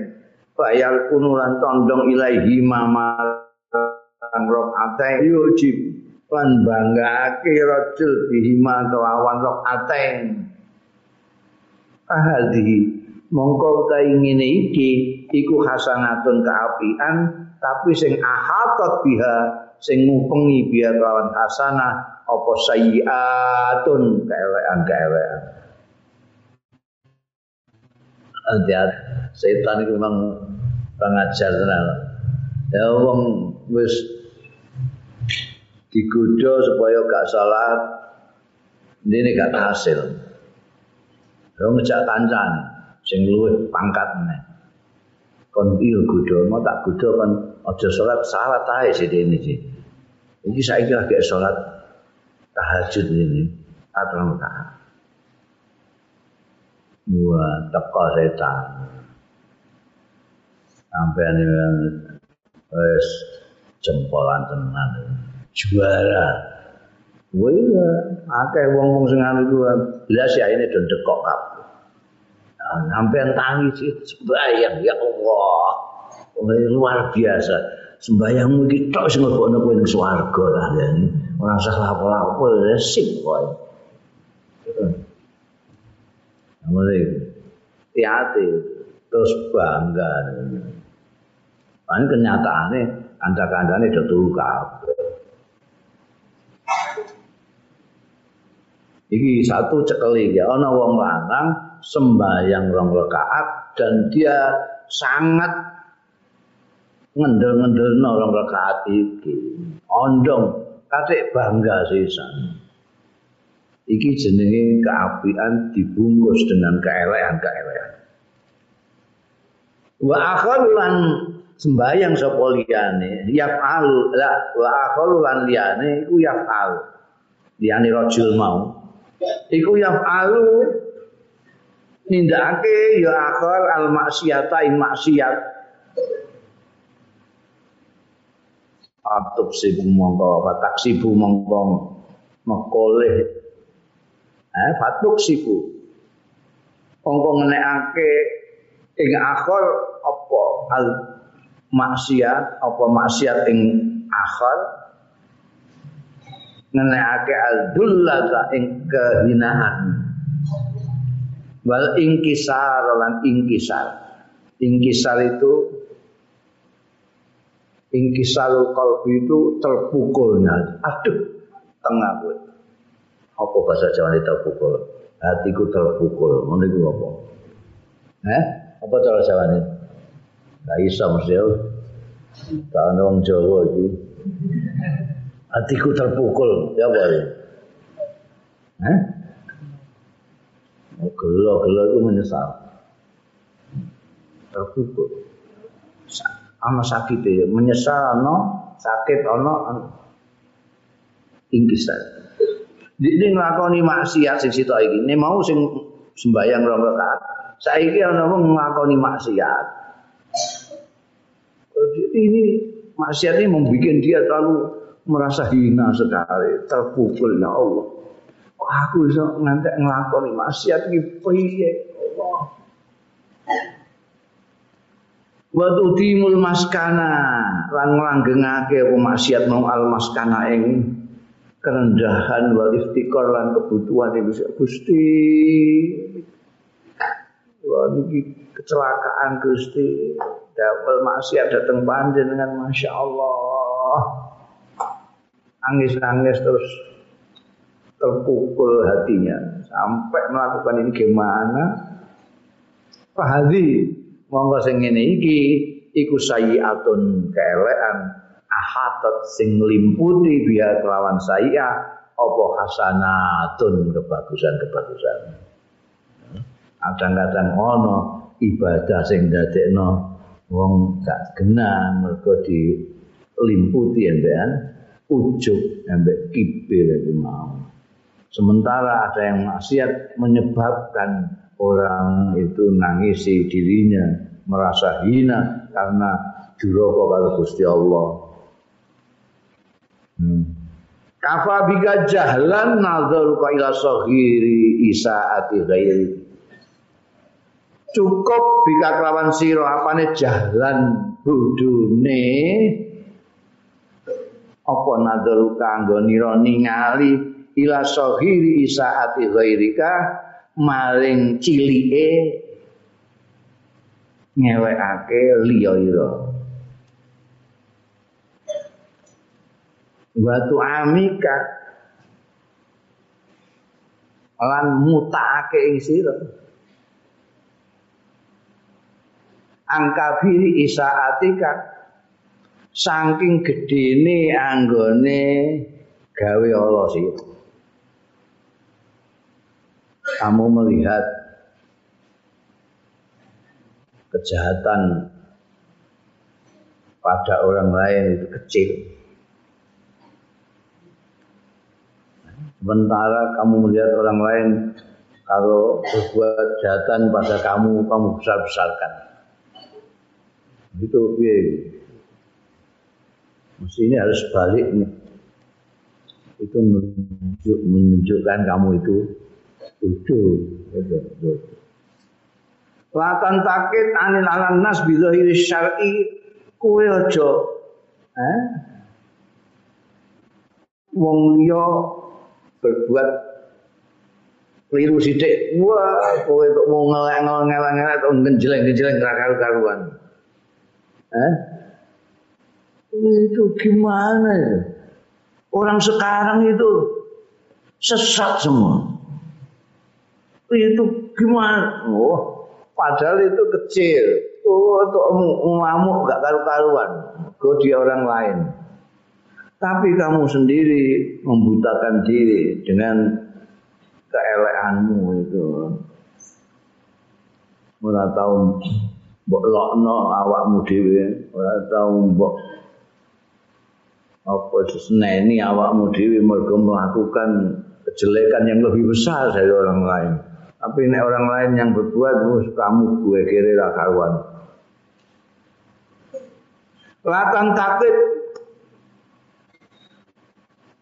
bayal kunulan condong ilaihi marang rakaatain yujib lan banggake rajul bihima kelawan rakaatain ahadi mongko utahe ngene iki iku hasanatun kaapian tapi sing ahatot biha sing ngupengi biha lawan hasanah apa sayyiatun keelekan-keelekan. Hati-hati setan itu memang pengajar tenan. Ya wong wis digoda supaya gak salat ini gak hasil Yo ngejak kancane sing luwih pangkat meneh. Kon iya kudu mau tak kudu kan aja salat salat ae sedene iki. Iki saiki lagi salat tahajud ini atau tak. Wah, teko setan. Sampai ini wes jempolan tenan juara. Wah iya, akeh wong-wong sing anu iku blas ya ini don dekok kabeh. Nah, sampean tangi sembayang ya Allah. Oh, luar biasa. Sembayangmu iki tok sing nglebokno kowe ning swarga lah ya. Ora usah lapo-lapo sing kowe. Amane hati terus bangga. Paling kenyataannya kanca-kancane do turu. Iki satu cekeli ya ana wong lanang sembayang rong rakaat dan dia sangat ngendel-ngendelno rong rakaat iki. Ondong katik bangga sisan. Iki jenenge keapian dibungkus dengan keelekan-keelekan. Wa akharu lan sembayang sapa liyane? Yaf'al. La wa akharu lan liyane iku yaf'al. Liyane rajul mau. Iku yang alu nindakake ya akhir al maksiata in maksiat. Atub sibu mongko fatak sibu mongko mekoleh eh fatuk sibu. Mongko ngenekake ing akhir apa? Al maksiat apa maksiat ing akhir ngenekake al-dullata ing kehinaan. Wal ingkisar lan ingkisar ingkisar itu ingkisarul qalbi itu terpukulnya aduh tengah gue apa bahasa Jawa ini terpukul? Hatiku terpukul. Ngono iku apa? Eh? Apa cara Jawa ini Gak bisa mesti ada orang Jawa itu hatiku terpukul. Ya boleh eh oh, gelo gelo itu menyesal. Terpukul. Ana sakit ya. Menyesal no sakit ono ingkisan ini nglakoni maksiat sing sitok iki. Ini mau sing sembayang rong rakaat saiki ana wong nglakoni maksiat jadi ini maksiat ini membuat dia terlalu merasa hina sekali, terpukul ya Allah. Aku bisa ngantek ngelakoni maksiat iki piye Allah. Timul maskana lan nglanggengake apa maksiat mau al maskana ing kerendahan wal iftikar lan kebutuhan iku Gusti. Wah niki kecelakaan Gusti dapel maksiat datang dengan Masya Allah. Angis-angis terus terpukul hatinya. Sampai melakukan ini gimana? Fahadi monggo sing ngene iki. Iku sayiatun keelekan ahatat sing limputi biar kelawan saya apa hasanatun kebagusan-kebagusan. Kadang-kadang ono ibadah sing dadekno wong gak genah mergo dilimputi ambekan ujub ambek kibir itu mau sementara ada yang maksiat menyebabkan orang itu nangisi dirinya merasa hina karena duraka karo Gusti Allah. Hmm. Kafa bika jahlan nazar ka ila saghiri isaati ghairi. Cukup bika kelawan sira. Apane jahlan budune? Apa nazar kanggo nira ningali? Ila saghiri isaati ghairika maring cilike ngewekake liya ira watu amika lan mutakake ing sira angkabiri isaatika saking gedene anggone gawe Allah sira kamu melihat kejahatan pada orang lain itu kecil. Sementara kamu melihat orang lain kalau berbuat kejahatan pada kamu, kamu besar-besarkan. Itu ya. Mestinya harus baliknya. Itu menunjukkan kamu itu Itu, itu, itu. Latan takit anil alan nas bidhahiri syar'i kuwe aja eh? wong liya berbuat keliru sithik wah kowe kok mau ngelak-ngelak atau ngenjeleng-ngenjeleng karu-karuan eh itu gimana itu orang sekarang itu sesat semua itu gimana? Oh, padahal itu kecil. Oh, untuk ngamuk gak karu-karuan. Godi orang lain. Tapi kamu sendiri membutakan diri dengan keeleanmu itu. Ora tahu mbok lokno awakmu dhewe, ora tahu mbok apa seneni awakmu dhewe mergo melakukan kejelekan yang lebih besar dari orang lain. Tapi ini orang lain yang berbuat, mus kamu gue kira lah kawan. Latan takut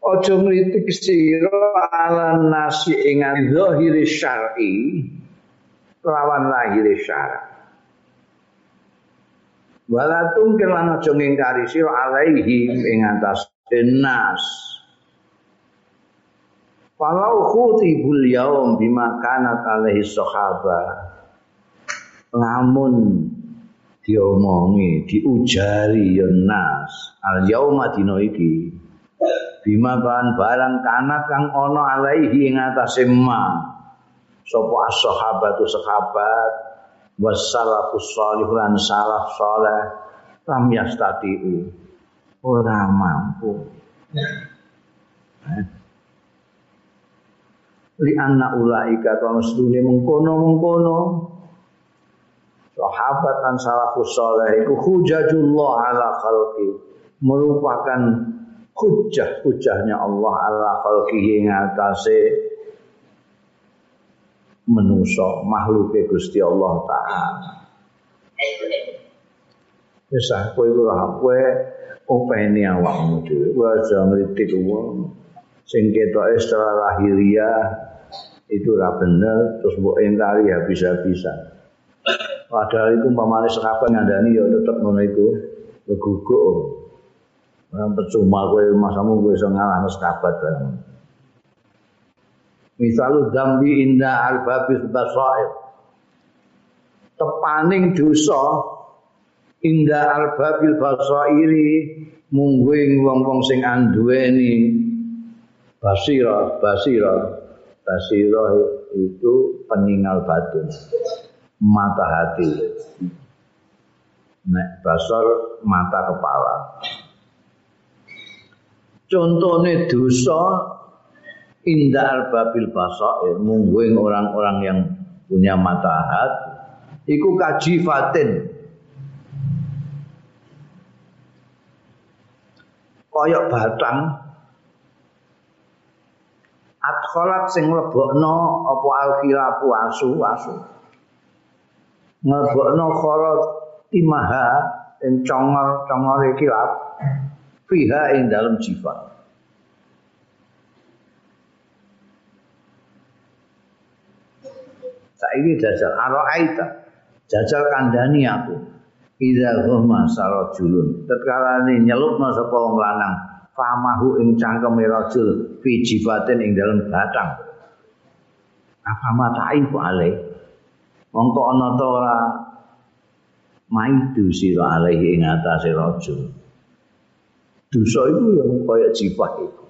Ojo ngritik sira ala nasi ingan zahiri syar'i lawan lahir syara. Wala tungkir lan aja ngingkari sira alaihi ing atas nas. Walau khutibul yaum bima kanat alaihi sahaba. Lamun diomongi, diujari ya nas. Al yauma dina iki. Bima kan barang kanat kang ana alaihi ing atase ma. Sapa as-sahabatu sahabat wassalafus salihun lan salaf saleh lam yastatiu ora mampu. Eh. li anna ulaika kana sedune mengkono-mengkono sahabat dan salafus saleh iku hujajullah ala khalqi merupakan hujah-hujahnya Allah ala khalqi ing atase manusa makhluk Gusti Allah taala wis kowe ora kowe openi awakmu dhewe wae ngritik wong sing ketoke secara lahiriah itu ora bener terus mbok engkari habis-habisan. Padahal itu pamane sekapan ngandani ya tetep ngono iku leguguk. Ora percuma kowe masamu kowe iso ngalahno sekabat bareng. Misalu dambi inda al-babis basair. tepaning dosa inda arbabil basairi mungguing wong-wong sing anduweni. Basira basira. Basira itu peninggal batin mata hati. Nek basar mata kepala. Contohnya dosa indah arbabil basair mungguing orang-orang yang punya mata hati iku kajifatin. Koyok batang. Adkholat sing mlebokno apa alkilapu asu asu mlebokno kharat timaha ing congor congore kilap fiha ing dalam jiwa saiki jajal. Araita jajal kandani aku. Idza huma sarajulun. Tatkala nyelupna sapa wong lanang. Famahu ing cangkeme rajul. Fi jibatin ing dalem batang. Apa matai ku ale mongko ana ta ora maidu sira alaihi ing atase rajul. Dosa itu yang kaya jibat itu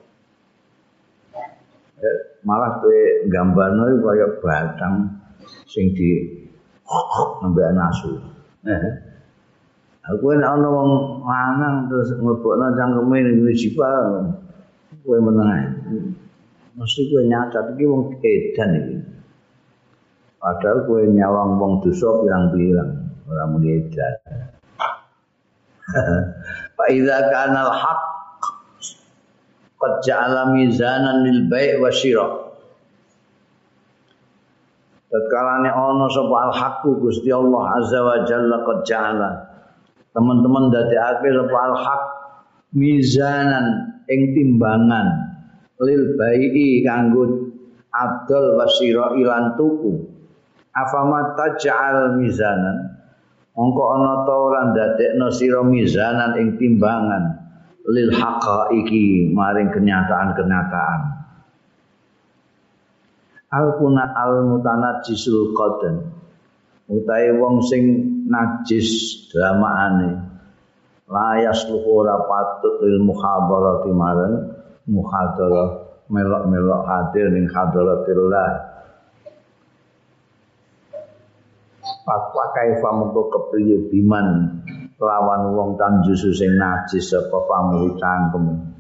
eh, malah kowe gambarno kaya batang sing di nambah nasu. Eh. Aku nek ana wong lanang terus nglebokno cangkeme ning jipa kowe meneng ae. Mesti kowe nyacat iki wong edan iki. Padahal kowe nyawang wong dosa pirang-pirang ora muni edan. Fa idza kana al-haq qad ja'ala mizanan lil bai' wa syira' Tatkalane ana sapa al-haqqu Gusti Allah Azza wa Jalla qad ja'ala. Teman-teman dadekake sapa al-haq mizanan ing timbangan lil bai'i kanggo adol wasira ilan tuku. Afama taj'al mizanan Mongko ana ta ora ndadekno sira mizanan ing timbangan lil haqaiqi maring kenyataan-kenyataan. Al kuna al mutanajisul qadan. Utahe wong sing najis dramaane layas ora patut lil muhadarati marang muhadarah melok-melok hadir ning hadaratillah. Pakwa kaifa mengko kepriye biman lawan wong tanjusu sing najis apa pamu cangkem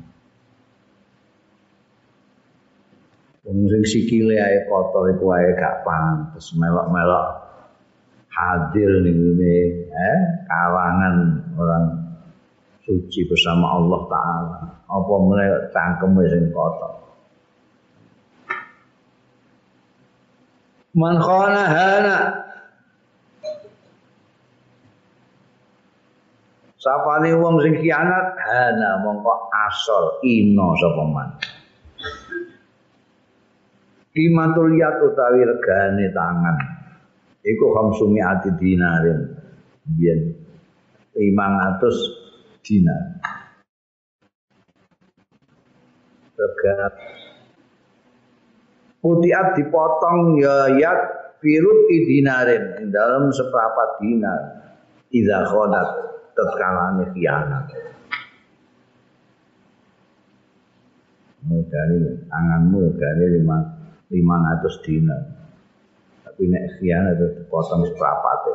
Wong sing sikile ae kotor iku ae gak pantes melok-melok hadir ning ngene eh kawangan orang suci bersama Allah taala. Apa meneh cangkeme sing kotor. Man khana hana Sapane wong sing kianat hana mongko asor ino sapa man. Kimatul yat utawi regane tangan. Iku khamsumi ati dinarin. Biyen 500 dinar. Regat. Putiat dipotong ya yat firut dinarin dalam seperempat dinar. Idza khonat tetkalane khianat. Mudane tanganmu gane lima 500 dinar. Tapi nek khianat dipotong seperapate.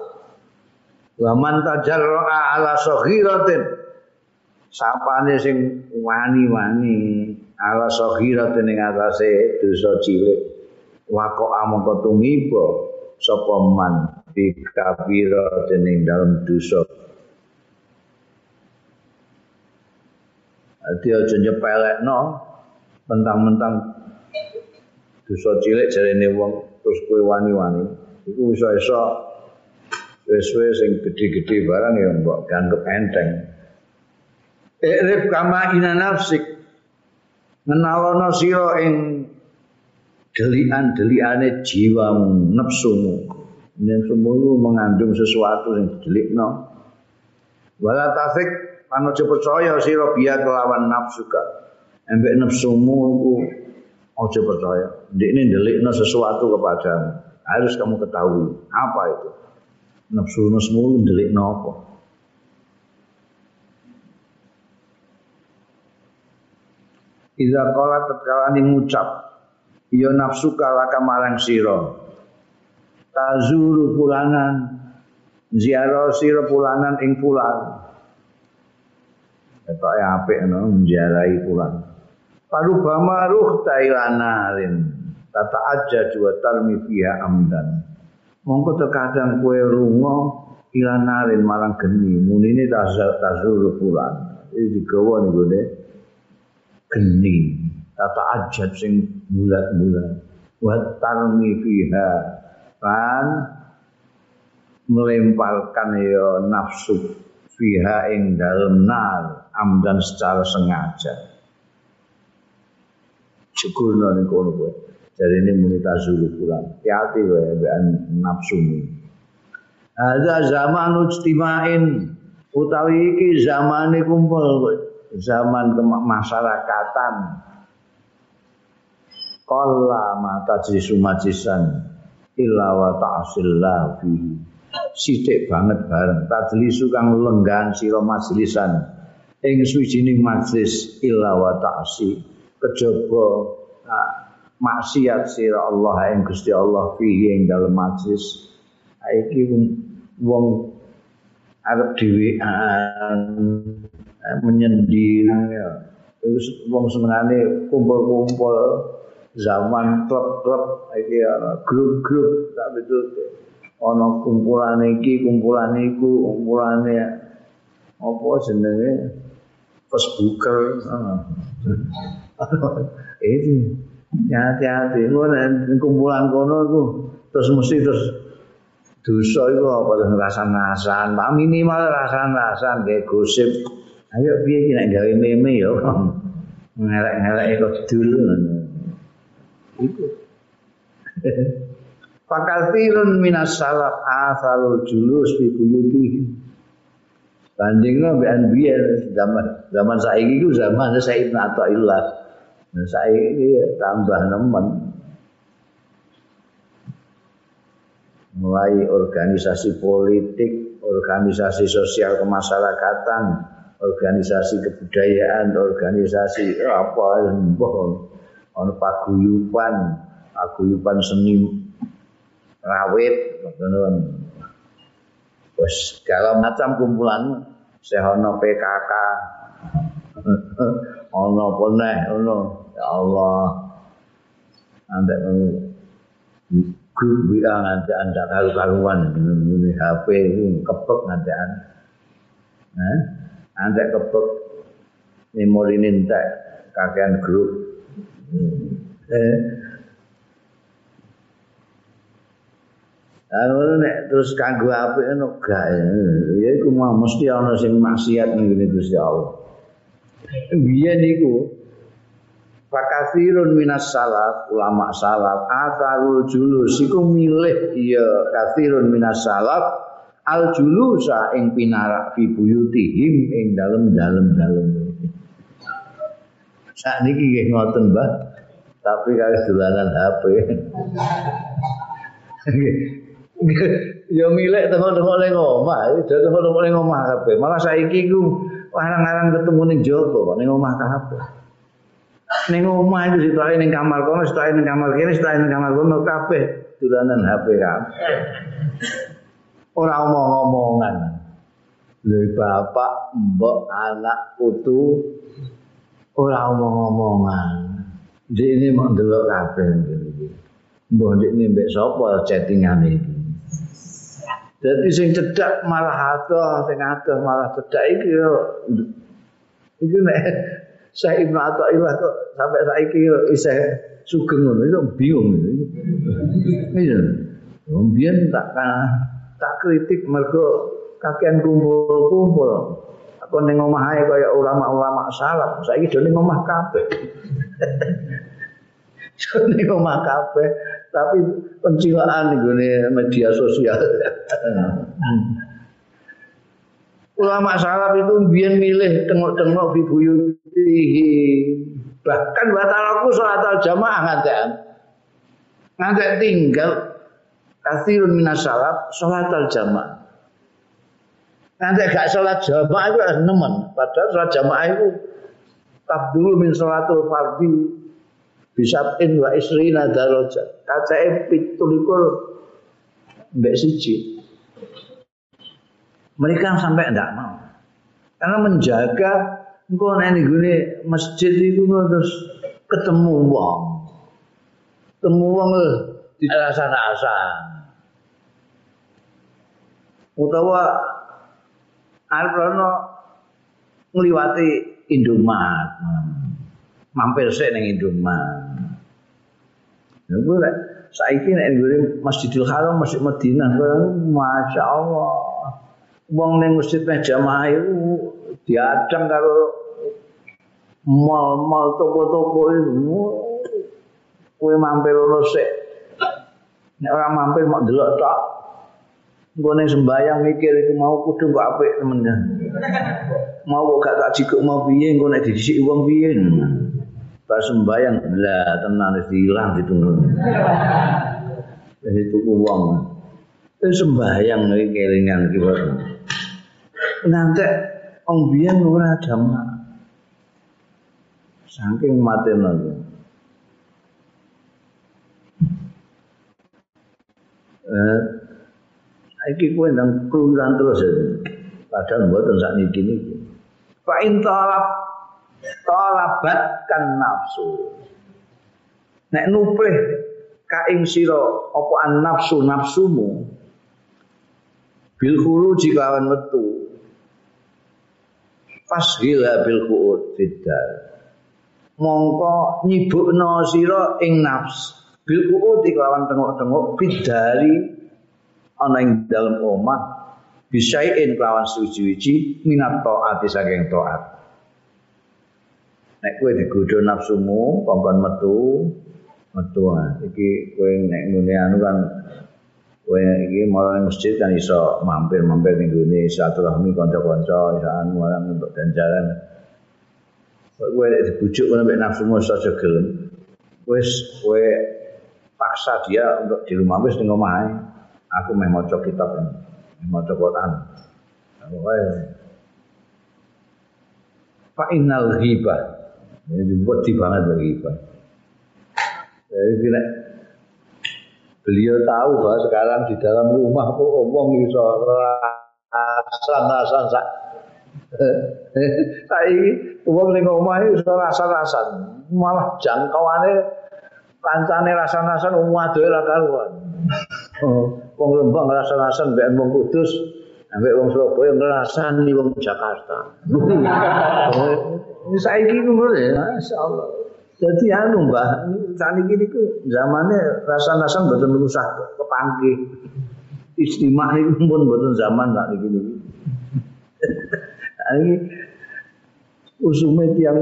Wa man tajarra'a ala saghiratin. Sapane sing wani-wani ala saghiratin ing atase dosa cilik. Wa kok amangka tumiba sapa man bi kabira dening dalem dosa. Ati aja nyepelekno mentang-mentang dosa cilik jarene wong terus kowe wani-wani. Iku iso-iso wis-wis sing gedhe-gedhe barang ya mbok ganggep enteng. Irif kama ina nafsik. Ngenalono sira ing delian-deliane jiwamu nafsumu yen semuanya mengandung sesuatu yang didelikno. Wala tafik panojo percaya sira biya kelawan nafsuka embek nafsumu iku Ojo percaya. Dia ini delikno sesuatu kepadamu. Harus kamu ketahui apa itu. nafsu nafsu ndelik napa Iza kala tetkala ngucap ya nafsu kala kamarang sira. Tazuru fulanan ziarah sira fulanan ing fulan Eta apik no menziarahi fulan Paru bama ruh tailanarin tata aja dua tarmi fiha amdan. Mongko terkadang kue rungo ilanarin marang geni. Munine tazuru fulan iki digawa deh geni. Tata ajat sing bulat-bulat. Wa tarmi fiha. Kan? Melemparkan ya nafsu fiha ing dalem nar amdan secara sengaja. Syukurna ning kono kowe dari ini muni tazulu pulang hati-hati kowe mbekan nafsu ini ada zaman ujtimain. Utawi iki zaman kumpul zaman kemasyarakatan qalla ma tajrisu majlisan illa wa ta'sillah fihi. Sithik banget bareng. Tajlisu kang lenggan sira majlisan. Ing suwijining majlis illa wa ta'si kejaba maksiat sira Allah ing Gusti Allah fihi ing dalem majlis. Iki wong arep dhewean menyendiri ya. Terus wong senengane kumpul-kumpul zaman klub-klub iki grup-grup tak betul. Ana kumpulan iki kumpulan iku kumpulane apa jenenge? Facebooker itu hati-hati kumpulan kono itu terus mesti terus dosa itu apa rasan-rasan minimal rasan-rasan kayak gosip Ayo piye iki nek gawe meme ya. Ngelek-ngelek kok dulu. Iku. Fakathirun minas salaf asalul julus fi buyuti. Bandingno mbek anbiyen zaman zaman saiki iku zaman Sayyid Athaillah. Saiki tambah nemen. Mulai organisasi politik, organisasi sosial kemasyarakatan, organisasi kebudayaan, organisasi apa mbah ana paguyuban, paguyuban seni rawit ngono. Wes segala macam kumpulan sehono PKK. ono apa neh ngono. Ya Allah. Andek grup WA ngantekan tak karu-karuan. Ngene HP kepek ngantekan. Nah, antek kebek memori nintek kakean grup. Eh? Anu nek terus kanggo apik ngono gak ya iku mah mesti ana sing maksiat ngene Gusti Allah. Biyen iku Fakasirun minas salaf, ulama salaf, asarul julus, iku milih iya kasirun minas salaf, al julusa ing pinarak fi buyutihim ing dalem-dalem dalem. Sak niki nggih ngoten, Mbah. Tapi kali dolanan HP. ya milik tengok-tengok ning omah, ya tengok-tengok ning omah kabeh. Malah saiki ku larang-larang ketemu ning jopo kok ning omah kabeh. Ning omah itu sitoke ning kamar kono, sitoke ning kamar kene, sitoke ning kamar kono kabeh dolanan HP kabeh. ora omong-omongan. Lha bapak, mbok, anak, putu ora omong-omongan. Ini mau ndelok kabeh iki. Mbok ini mbek sapa chattingan iki. Dadi sing cedak malah ado, sing ado malah cedak iki yo. Iki nek saya Ibnu Athaillah kok sampai saiki isih sugeng ngono, itu bingung itu. Iya. Mbiyen tak tak kritik mergo kakean kumpul-kumpul. Aku ning omah kaya ulama-ulama salaf. Saiki do ning omah kabeh. ning omah kabeh, tapi pencilaan nggone media sosial. Ulama salaf itu biyen milih tengok-tengok fi buyutihi. Bahkan batalaku salat jamaah ngantek. Ngantek tinggal kathirun minas salaf salat al jamaah. Nanti gak sholat jamaah itu harus nemen. Padahal sholat jamaah itu tak dulu min sholatul fardi bisa in wa isrina darajat. Kacae pitulikur mbek siji. Mereka sampai tidak mau. Karena menjaga engkau nanti gini masjid itu terus ketemu wong. Ketemu wong di alasan-alasan. Utawa arep rono ngliwati Indomaret. Mampir sik ning Indomaret. Ya gue lek saiki nek ngene Masjidil Haram Masjid Madinah Masya Allah. Wong ning masjid jamaah itu diadang karo mal-mal toko-toko itu. Kowe mampir ono sik. Nek ora mampir mau delok tok. Nggone sembayang mikir iku mau kudu kok apik temen. Mau kok gak tak jikuk mau piye engko nek disik wong piye. Pas sembayang lah tenan wis ilang ditunggu. Wis tuku wong. Sembayang iki kelingan iki Nanti wong biyen ora jamaah. Saking mateno iki. Eh, iki kowe ndang keluyuran terus ya. Padahal mboten sak niki. Fa in talab talabat kan nafsu. Nek nuplih ka ing sira apa an nafsu nafsumu bil khuruji kawan metu fashila bil qu'ud fiddar mongko nyibukno sira ing nafs. Bil qu'ud kawan tengok-tengok fiddari ana ing dalem omah. Bisain kelawan suci-suci minat taat saking taat. Nek kowe digodho nafsumu kongkon metu metu iki kowe nek ngene anu kan kowe iki marang masjid kan iso mampir-mampir ning gone silaturahmi kanca-kanca iso anu marang untuk ganjaran kowe nek dibujuk ngono mek nafsumu saja gelem. Wis kowe paksa dia untuk di rumah wis ning omahe aku meh maca kitab meh maca Quran. Pokoke fa innal ghibah. Ini dibuat banget ghibah. Jadi tidak beliau tahu bahwa sekarang di dalam rumah kok omong iso rasan-rasan sak saiki wong ning omah iso rasan-rasan malah jangkauane kancane rasan-rasan waduhe ra karuan. Oh, wong Lembang rasan-rasan mbek wong Kudus ambek wong Surabaya ngrasani wong Jakarta. Ini saiki ngono ya masyaallah Jadi anu mbah, saat ini ku zamannya rasa-rasa betul rusak kepanggih. Istimewa itu pun betul zaman saat ini. Ini usume tiang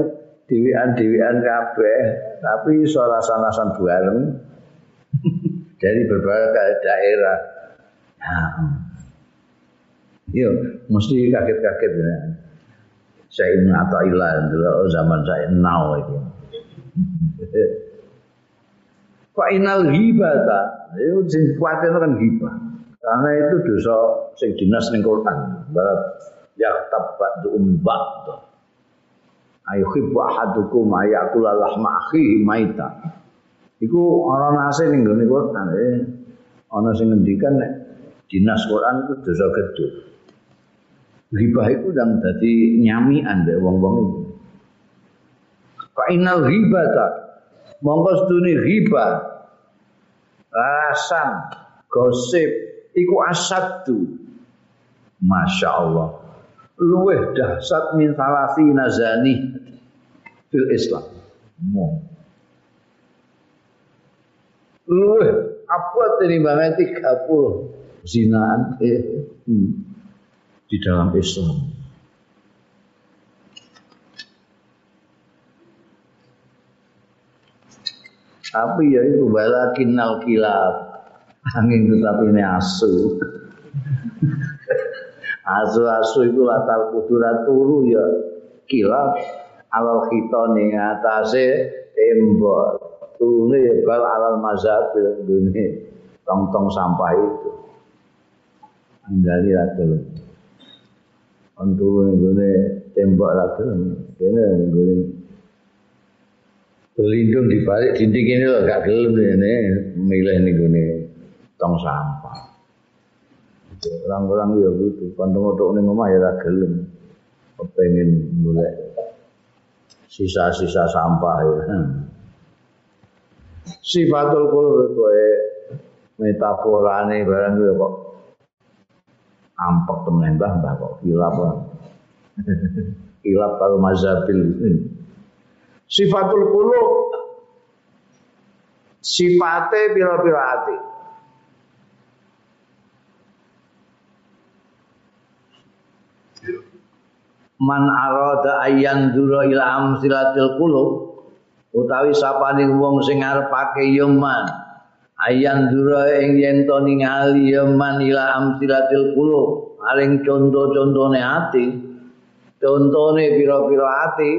dewian-dewian kabeh, tapi suara rasa-rasa bareng dari berbagai daerah. Nah, Iya, mesti kaget-kaget ya. Saya ini atau ilah, zaman saya now itu. Fa inal ghibata, itu sing kuwatir kan ghibah. Karena itu dosa sing dinas ning Quran. Barat ya tabat umbat. Ayo khibbu ahadukum ayakula lahma akhihi maita. Iku ana nase ning gone Quran. Eh. Ana sing ngendikan nek dinas Quran itu dosa gede. Ghibah itu dan dadi nyamian deh wong-wong itu. Fa inal ghibata mongko sedune riba rasan gosip iku asadu Masya Allah. Luweh dahsyat min salasi nazani fil Islam. Mo. luweh apa tinimbangnya 30 zinaan eh, hmm, di dalam Islam Tapi ya itu balakinal kilab. Angin tetapi ini asu. Asu-asu itu latar kudurat turu ya kilab. Alal khito ning atase tembok. Turune ya bal alal mazhab dunia. tong-tong sampah itu. Anggari ra. Untuk nggone tembok ra gelem. Kene berlindung di balik dinding ini loh gak gelem ini milih nih gini tong sampah. Orang-orang ya gitu kantung otok nih ngomah ya gelem. Kepengen mulai sisa-sisa sampah ya. Sifatul kulub itu metaforane barang gue kok ampek temen mbah mbah kok kilap. Kilap kalau mazabil sifatul kulub sifate pira-pira ati. Man arada ayyan dura ila amsilatil qulub utawi sapane wong sing arepake ya man ayan dura ing yen to ningali ya man ila amsilatil qulub aring conto-contone ati contone pira-pira ati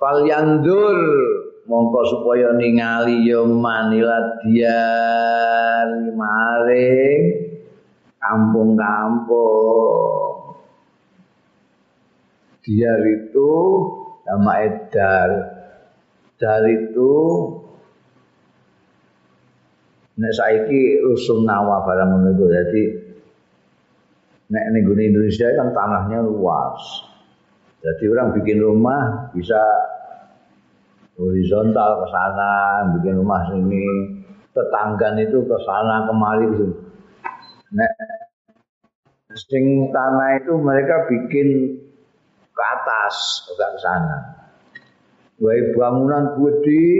fal yandur mongko supaya ningali ya man ila diar maring kampung-kampung. Diar itu nama edar dar itu nek saiki rusun nawa barang iku dadi nek ning Indonesia kan tanahnya luas. Jadi orang bikin rumah bisa horizontal ke sana bikin rumah sini tetangga itu ke sana kemari gitu nek sing tanah itu mereka bikin ke atas, ke sana. Wae bangunan gede,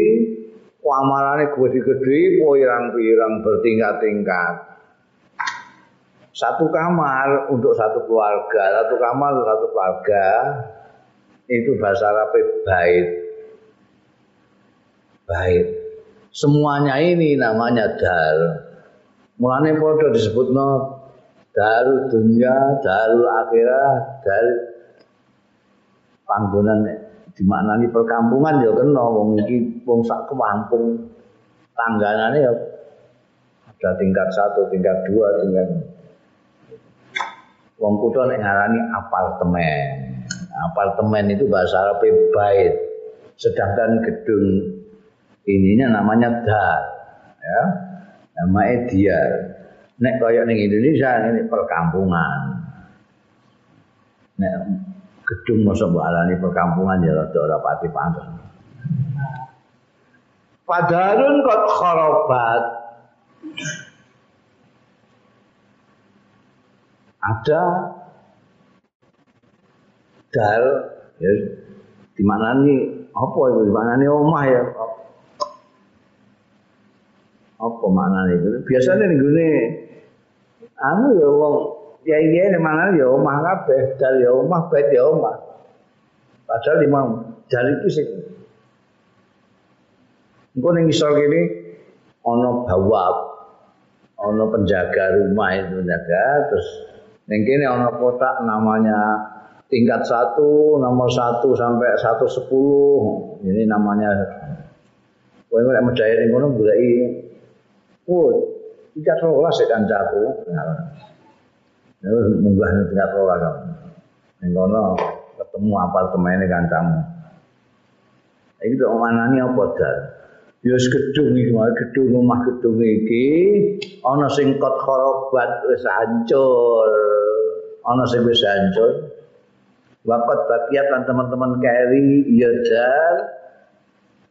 kamarane gede-gede, pirang-pirang bertingkat-tingkat. Satu kamar untuk satu keluarga, satu kamar untuk satu keluarga. Itu bahasa Arab bait. Bait. Semuanya ini namanya dar. Mulane padha disebutno darul dunya, darul akhirah, darul panggonan dimaknani perkampungan ya kena wong iki wong sak kampung ya ada tingkat satu, tingkat dua, tingkat wong kutha nek ngarani apartemen. Apartemen itu bahasa Arab bait. Sedangkan gedung ininya namanya dar. Ya. Namanya dia. Nek kaya ning Indonesia ini perkampungan. Nek gedung masa mbok alani perkampungan ya rada ora pati pantes. Padarun kot kharabat. Ada dal ya di mana nih apa itu di mana nih omah ya apa maknanya itu? Biasanya nih gini anu ya wong ya iya ini mana ya omah kabeh dari ya omah bed ya omah. Padahal lima dari itu sih engkau nih misal gini ono bawab ono penjaga rumah itu penjaga terus yang kini ono kotak namanya tingkat satu nomor satu sampai satu sepuluh. Ini namanya Kowe nek medhaya ning kono goleki oh tingkat 12 ya kancaku. Nah, Terus munggah ning tingkat rola kan. Ning kono ketemu apartemene kancamu. Iki kok manani apa dar? Ya gedung iki wae gedung rumah gedung iki ana sing kot kharabat wis hancur. Ana sing wis hancur. Wakat bagiat lan teman-teman keri ya dar.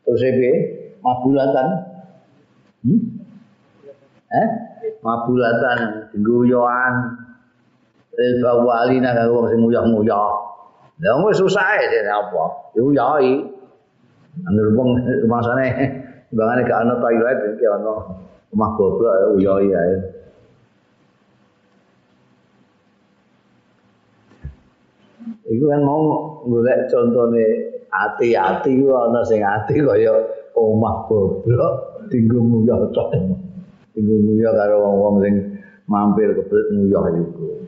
Terus iki mabulatan. Hmm? Eh? Mabulatan, guyoan, il bawalina karo wong sing nguyah-nguyah. Lah wong susah ae apa? Yuyai. Anggere wong rumasane bangane gak ana toilet iki ana omah goblok uyai ae. Iku kan mau golek contone ati-ati ana sing ati kaya omah goblok tinggu nguyah tok. Tinggu nguyah karo wong-wong sing mampir kebelet nguyah iku.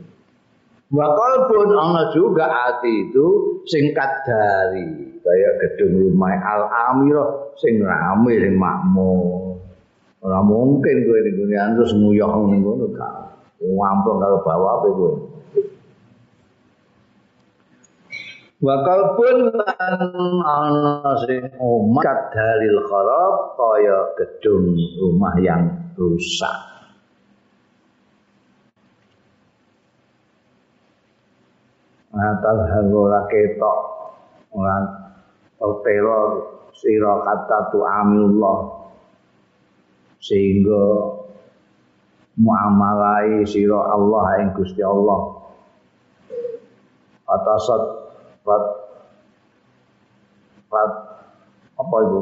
Wakal pun ana juga hati itu singkat dari kaya gedung rumah al amirah sing rame sing makmur. Ora mungkin kowe ning gone terus nguyah ning ngono gak. Ngamplok karo bawa apa kowe. Wakal pun ana sing omah dalil kharab kaya gedung rumah yang rusak. Atal hangola ketok. Ora tertera sira kata tu amillah. Sehingga muamalai sira Allah ing Gusti Allah. Atasat pat pat apa itu?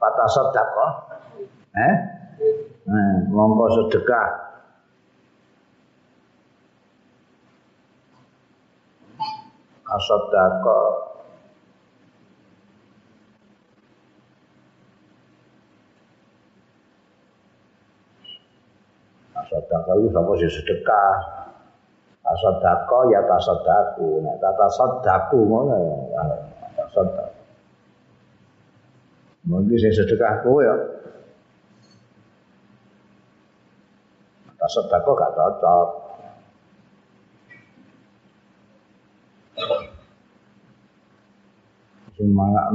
Atasat dakwah eh? Eh mongko sedekah. Asad dakwah sedekah itu sapa sih sedekah? Tasadaqah ya tasadaqu nek tasadaqu ngono ya. Tasadaq mungkin sing sedekah kowe ya tasadaqah gak cocok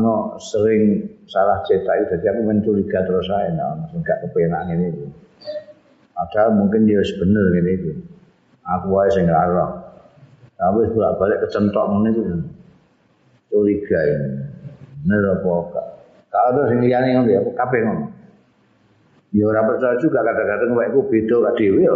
no sering salah cetak itu jadi aku mencuriga terus saya nah, gak kepenak ini Padahal mungkin dia bener ini itu. Aku aja sing ngarang. Tapi bolak balik kecentok ngene itu. Curiga ini. Bener apa? Kalau ada sing liyane ngono ya, kabeh ngono. Ya ora percaya juga kadang-kadang wekku beda kok dhewe ya.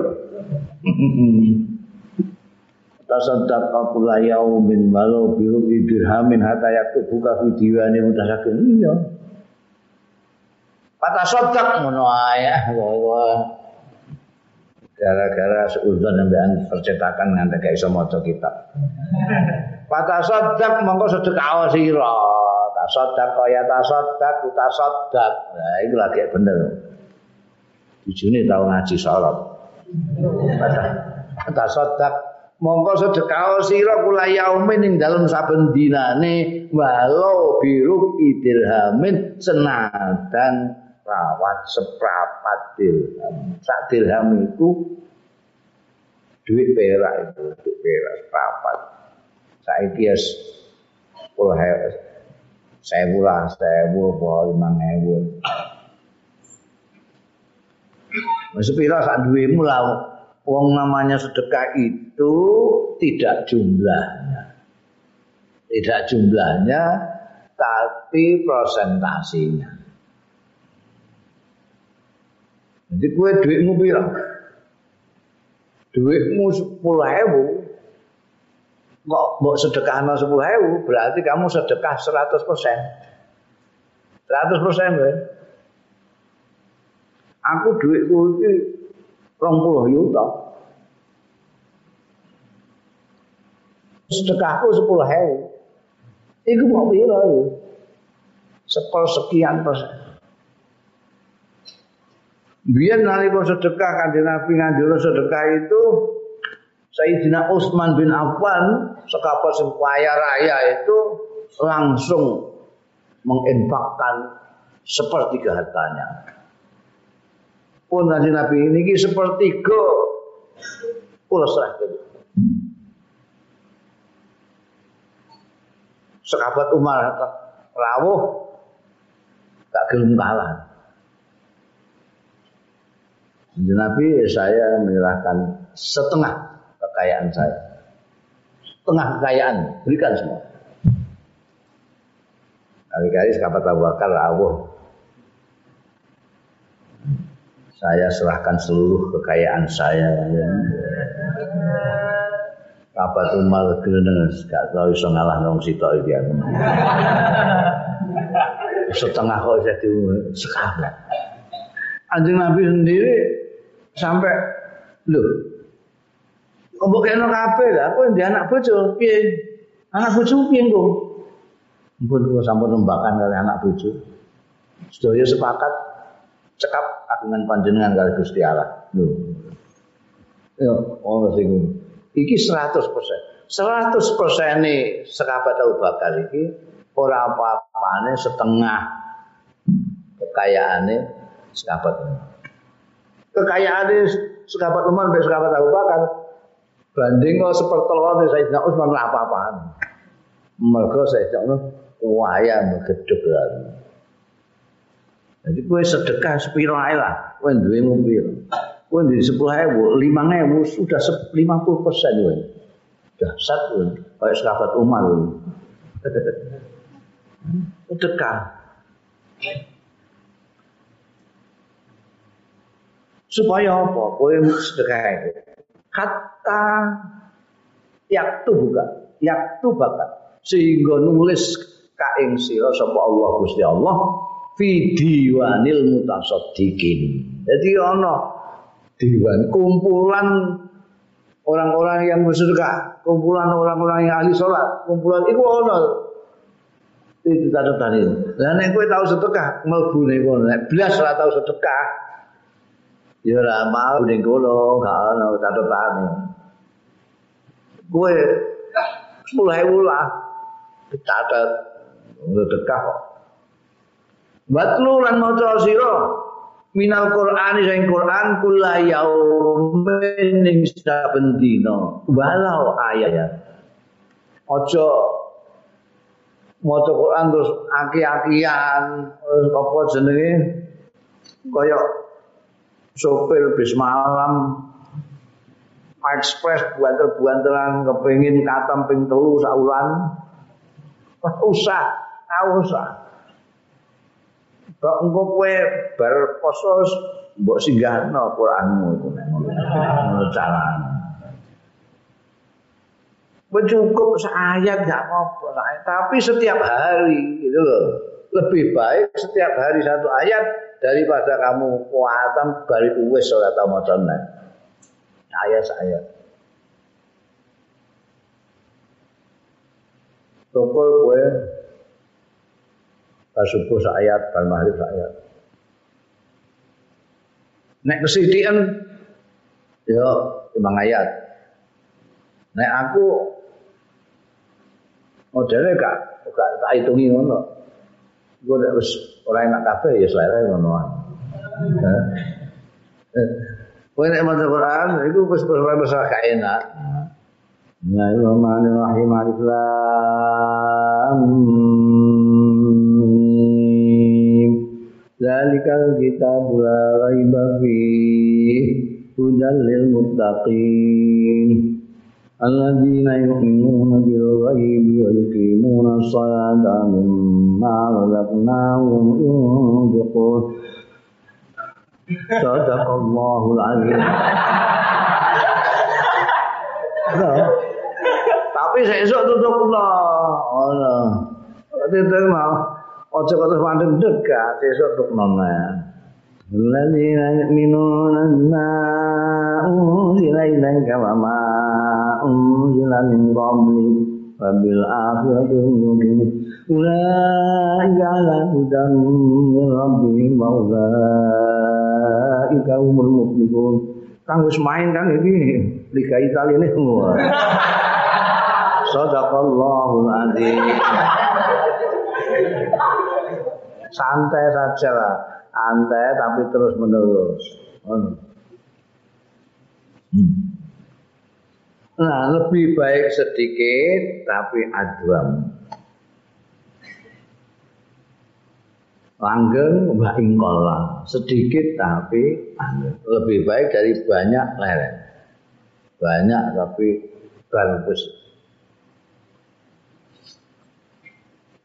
Tasaddaq kula yaumin walau biru dirhamin hatta yaktubuka fi diwani mutasakin iya. Patasaddaq ngono ae. Gara-gara seudon ambekan percetakan nganti gak iso maca kitab. Patasaddaq mongko sedekah sira. Tasaddaq ya tasaddaq tasaddaq. Nah itu lagi bener. Tujune tau ngaji salat. Tasaddaq mongko sedekah sira kula yaumin ing dalem saben dinane walau biru idirhamin senadan rawat seprapat dirham. Sak dirham itu duit perak itu, duit perak seprapat. Saiki ya sepuluh hewan, sewu lah, sewu, apa lima hewu. Sepira sak duitmu lah, Wong namanya sedekah itu tidak jumlahnya. Tidak jumlahnya, tapi prosentasinya. Jadi kue duitmu pira? Duitmu sepuluh ribu. Kok mau sedekah sepuluh ribu, berarti kamu sedekah seratus persen. Seratus persen kan? Aku duitku rong puluh juta. Sedekahku sepuluh ribu. Iku mau pira? Sepuluh sekian persen. Biar nalika sedekah kanjeng Nabi nganjur sedekah itu Sayyidina Utsman bin Affan sekapat sing raya itu langsung menginfakkan sepertiga hartanya. Pun kanjeng Nabi ini sepertiga kula serahkan. Sekabat Umar rawuh tak gelem kalah. Nabi saya menyerahkan setengah kekayaan saya. Setengah kekayaan, berikan semua. Kali-kali sekapat Abu Bakar rawuh. Saya serahkan seluruh kekayaan saya. Apa tuh mal geleneng gak tau iso ngalah nang sitok iki aku. Setengah kok jadi sekabat. Anjing Nabi sendiri sampai lho Mbok kena kabeh lah, kowe ndek anak bojo piye? Anak bojo piye engko? Mpun kula sampun nembakan kali anak bojo. Sedaya sepakat cekap agungan panjenengan kali Gusti Allah. Lho. Ya, ono sing iki 100%. 100% ne sekabat Abu Bakar iki ora apa-apane setengah kekayaane Umar. Kekayaane sahabat Umar mbek sahabat Abu Bakar banding kok sepertelone Sayyidina Utsman apa-apaan. Mergo Sayyidina Umar kaya megedhek Jadi kue sedekah sepiro ae lah, kue duwe di sepuluh ewu, lima ewu sudah lima puluh persen kue. Dasar kue, kayak sahabat Umar. Sedekah. Supaya apa? Kue sedekah itu. Kata yaktu buka, yaktu bakat. Sehingga nulis kaing sira sapa Allah Gusti Allah fi diwanil mutasaddiqin. Jadi ana diwan kumpulan orang-orang yang bersedekah, kumpulan orang-orang yang ahli sholat, kumpulan itu ana itu catatan itu. Lah nek kowe tau sedekah, mlebu ning kono. Nek blas ora tau sedekah, ya ora mau ning kono, gak ana catetane. Kowe 10.000 lah dicatat sedekah kok. Batlu lan maca sira minal Qur'ani sing Qur'an kula yaumin ing saben dina. Walau ayat. Aja maca Quran terus aki-akian apa jenenge kaya sopir bis malam ekspres buanter-buanteran kepengin katam ping telu saulan usah usah Kok engko kowe bar poso mbok singgahno Qur'anmu iku nek ngono carane. Cukup seayat gak apa-apa, tapi setiap hari gitu loh. Lebih baik setiap hari satu ayat daripada kamu kuatan bari uwes tau maca Ayat ayat. Tokol kowe pas subuh ayat, pas maghrib ayat. Nek kesedihan ya lima ayat. Nek aku modelnya gak gak tak hitungi ngono. Gue nek wis ora enak kabeh ya selera ngono ae. Kowe nek maca Quran iku wis wis gak enak. Bismillahirrahmanirrahim. Alif Lam Raiba fihi hudal lil muttaqin alladzina yu'minuna bil ghaibi wa yuqimuna as-salata mimma razaqnahum yunfiqun Sadaqallahul azim Tapi sesuk tutup Allah. No. Tapi mau Ojo kata mandem dekat sesuk tuk nona. Alladzina yu'minuna ma unzila ilaika wa ma unzila min qablik wa bil akhirati hum yuqinun. Ulaika ala hudan min rabbihim wa ulaika humul muflihun. Kang wis main kan iki Liga Italia ini semua. Sadaqallahul azim. Santai saja lah. Santai tapi terus menerus hmm. nah lebih baik sedikit tapi aduam langgeng mbak ingkola sedikit tapi lebih baik dari banyak leren banyak tapi bagus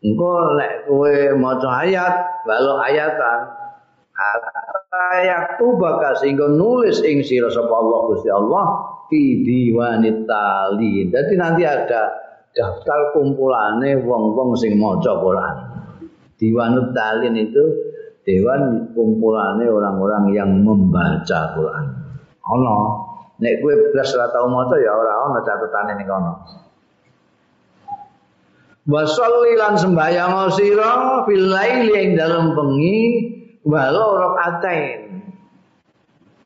Engko lek kowe maca ayat, balok ayatan. Ayat tu bakal sehingga nulis ing sira sapa Allah Gusti Allah fi diwanit tali. Jadi nanti ada daftar kumpulane wong-wong sing maca Quran. Diwanut talin itu dewan kumpulane orang-orang yang membaca Quran. Ana nek kowe blas ora tau maca ya ora ana catetane ning kono. Wasolli lan sembahyang sira fil laili ing dalem bengi walau rakaatain.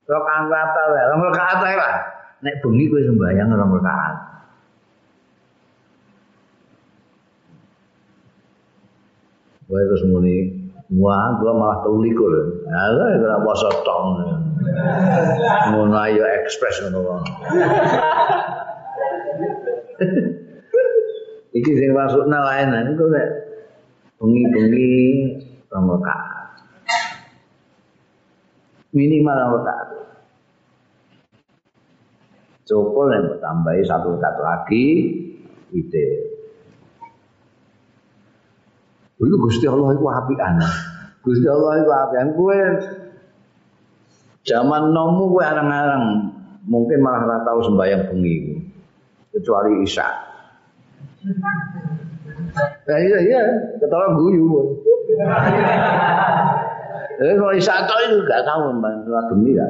Rakaat wae, rong rakaat wae lah. Nek bengi kowe sembahyang rong rakaat. Wae terus muni Wah, gua malah tau likur. Ala ora poso tong. Ngono ayo ekspres ngono. Iki sing masukna lain iku nek bengi-bengi rong Minimal rong rakaat. Cukup yang tambahi satu rakaat lagi, ide. Itu Gusti Allah itu apian. Gusti Allah itu apian. Kue zaman nomu kue arang-arang mungkin malah ora tahu sembahyang bengi kecuali Isya. Nah, iya iya, ketara guyu. Eh kalau Isya itu gak tahu mbak bengi ya.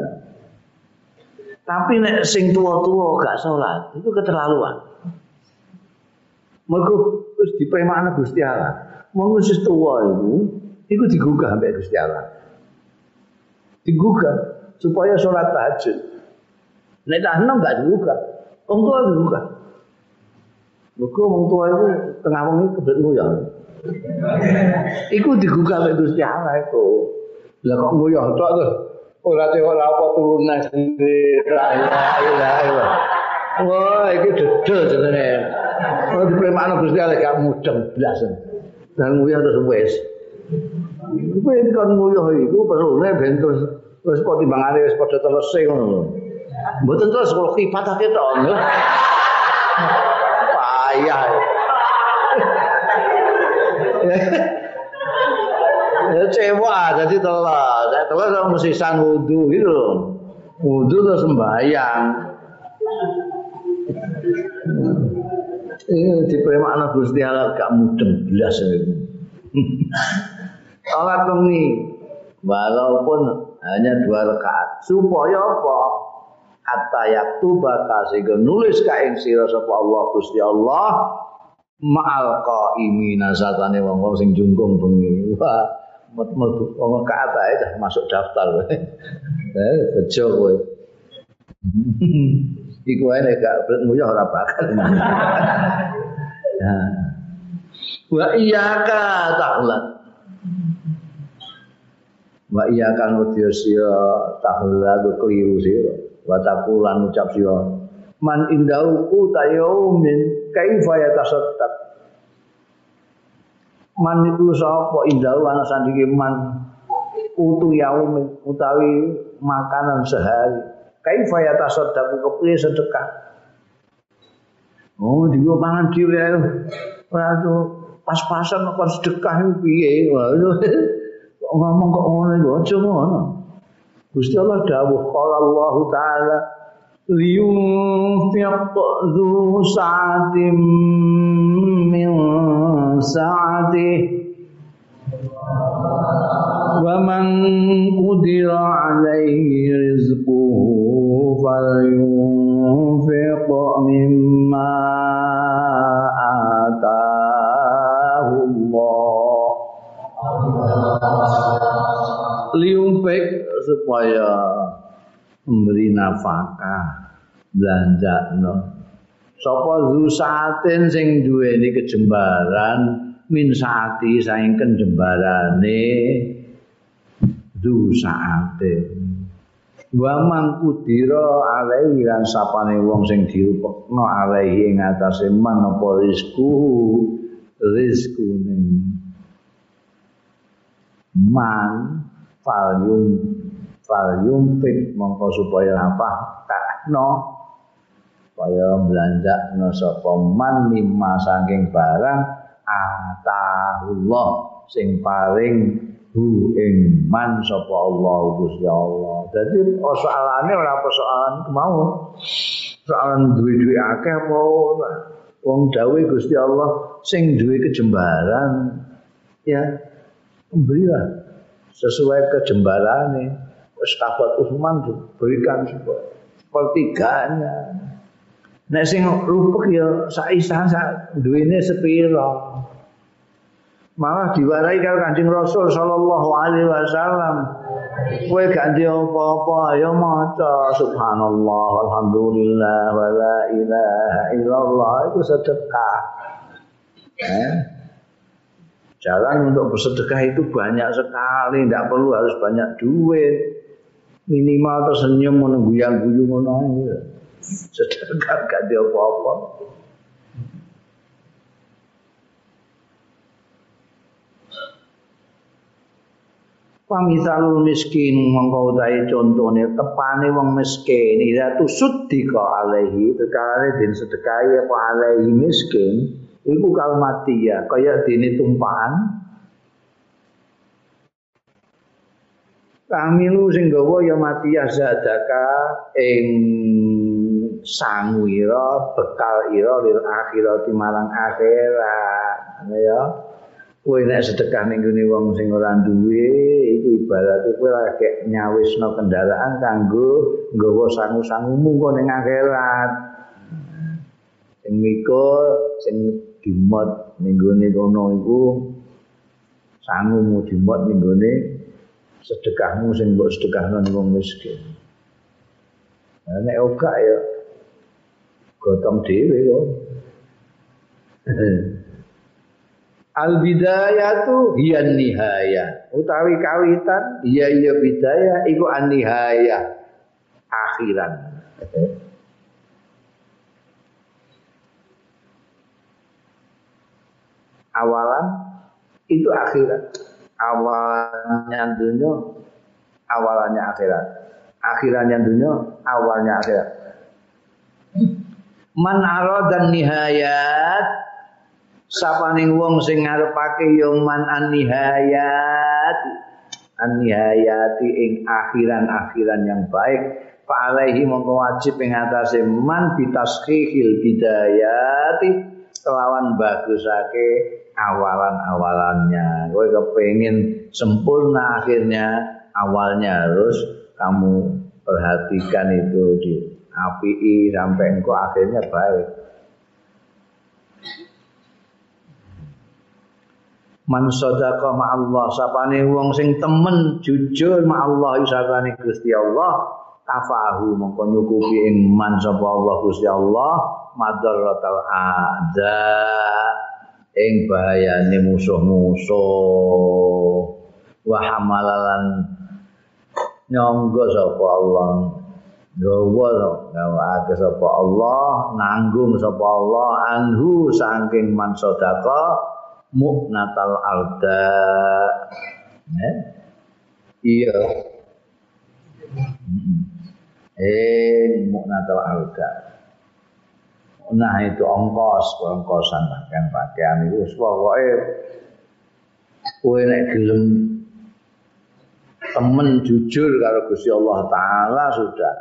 Tapi nek sing tua-tua gak sholat itu keterlaluan. Mereka terus dipremakna Gusti Allah. Wong wis tuwa iku, iku digugah sampai Gusti Allah. Digugah supaya sholat tahajud. Nek enom gak digugah. Wong tua digugah. Mergo wong tua itu tengah wengi nguyah. Iku digugah sampai Gusti Allah iku. Lah kok nguyah tok terus ora tewok apa sendiri. La ilaha. Wah, iki dedel jenenge. Ora dipremakno Gusti Allah gak mudeng blas. dan nguyah terus wis. Kuwi kan nguyah iku perune ben terus wis kok timbangane wis padha selesai ngono. Mboten terus kok kifatake tok. Payah. Ya cewa jadi telat. Telat sama mesti san wudu gitu. Wudu terus sembahyang. Ini di anak Gusti Allah gak mudeng belas itu. Salat bengi walaupun hanya dua rakaat supaya apa? Hatta yaktu bakasi nulis ka ing sira sapa Allah Gusti Allah ma'al qaimina satane wong-wong sing jungkung bengi. Wah, mlebu wong kaatae dah masuk daftar. Eh, bejo kowe. iku ae nek gak nguyuh ora bakal. Nah. Wa iyyaka ta'lat. Wa iyyaka nudya sira ta'lat keliru sira. Wa taqulan ucap sira. Man indau utayaumin kaifa yatasaddaq. Man itu sapa indau ana sandinge man utu yaumin utawi makanan sehari. kaifa ya tasaddaqu kepiye sedekah oh digo pangan dhewe ae ora pas-pasan kok sedekah piye ngomong kok ngono aja ngono Gusti Allah dawuh qala Allah taala liyunfiq dzu sa'atim min sa'atih wa man qudira alaihi rizquhu falyunfiq mimma ataahu Allah. Liyunfiq supaya memberi nafkah belanja no. Sapa zusatin sing duweni kejembaran min saati saing kejembarane du saate wa man kudira alaihi lan sapane wong sing diupekno alaihi ing atase man apa rizku rizkune man falyum falyum pit mongko supaya apa takno supaya belanja sapa man mimma saking barang atahullah sing paling hu ing man sapa Allah Gusti Allah. Dadi soalane ora persoalan mau. Soalan duwe-duwe akeh apa ora. Wong dawuh Gusti Allah sing duwe kejembaran ya berilah sesuai kejembarane. Wis kabat Utsman diberikan sepertiganya. Nek sing rupek ya sak isan sak duwene sepira. malah diwarai karo Kanjeng Rasul sallallahu alaihi wasallam kowe gak ndek apa-apa ya maca subhanallah alhamdulillah wa la ilaha illallah itu sedekah eh Jalan untuk bersedekah itu banyak sekali, tidak perlu harus banyak duit. Minimal tersenyum menunggu yang guyu ngono Sedekah gak dia apa-apa. Pamisalul miskin mongko utahe contone tepane wong miskin. Ila tusuddiqa alaihi tekane den sedekahi apa alaihi miskin iku kalmatia kaya dene tumpahan Kamilu sing gawa ya mati zadaka ing sangwira bekal ira lil akhirati marang akhirat. Ya. Kowe nek sedekah ning gone wong sing ora duwe iku ibarat kowe lagi nyawisno kendaraan kanggo nggawa sangu-sangumu kok ning akhirat. Sing mikul sing dimot ning gone kono iku sangumu dimot ning gone sedekahmu sing mbok sedekahno ning wong miskin nek ora ya gotong dhewe kok Al bidayatu hiya nihaya. Utawi kawitan iya iya bidaya iku an nihaya. Akhiran. Awalan itu akhirat. Awalnya dunia, awalannya akhirat. Akhirannya dunia, awalnya akhirat. Man dan nihayat sapaning wong sing ngarepake yo man anihayat anihayati ing akhiran-akhiran yang baik fa alaihi mongko wajib ing atase man bitaskhihil bidayati kelawan bagusake awalan-awalannya. Kowe kepengin sempurna akhirnya awalnya harus kamu perhatikan itu di api sampai engkau akhirnya baik. Man sadaqa ma Allah sapane wong sing temen jujur ma Allah isarane Gusti Allah kafahu mongko nyukupi ing man sapa Allah Gusti Allah madaratal ada ing bahayane musuh-musuh. Wa hamalalan nyangga sapa Allah. Gawa gawa sapa Allah nanggung sapa Allah anhu saking man sadaqa mu'natal arda. Eh? iya. Eh mu'natal arda nah itu ongkos ongkosan kan pakaian itu pokoknya kowe nek gelem temen jujur karo Gusti Allah taala sudah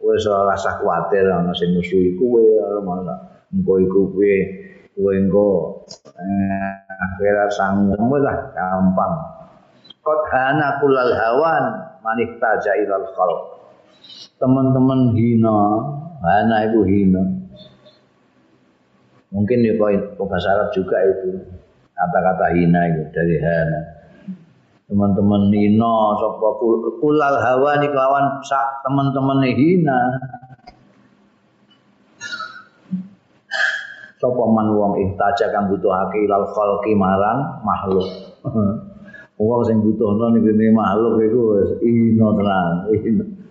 wis ora usah kuwatir ana sing musuhi kowe malah engko iku kowe kowe engko eh, akhirat sanggup lah gampang Qad hana kulal hawan manik taja ilal khalq. Teman-teman hina, hana itu hina. Mungkin di bahasa Arab juga itu kata-kata hina itu dari hana. Teman-teman hina, sapa kulal hawa ni kelawan teman-teman hina. sapa man wong ihtaja kang butuhake ilal khalqi marang makhluk. wong sing butuhno niku ne makhluk iku wis ino tenan.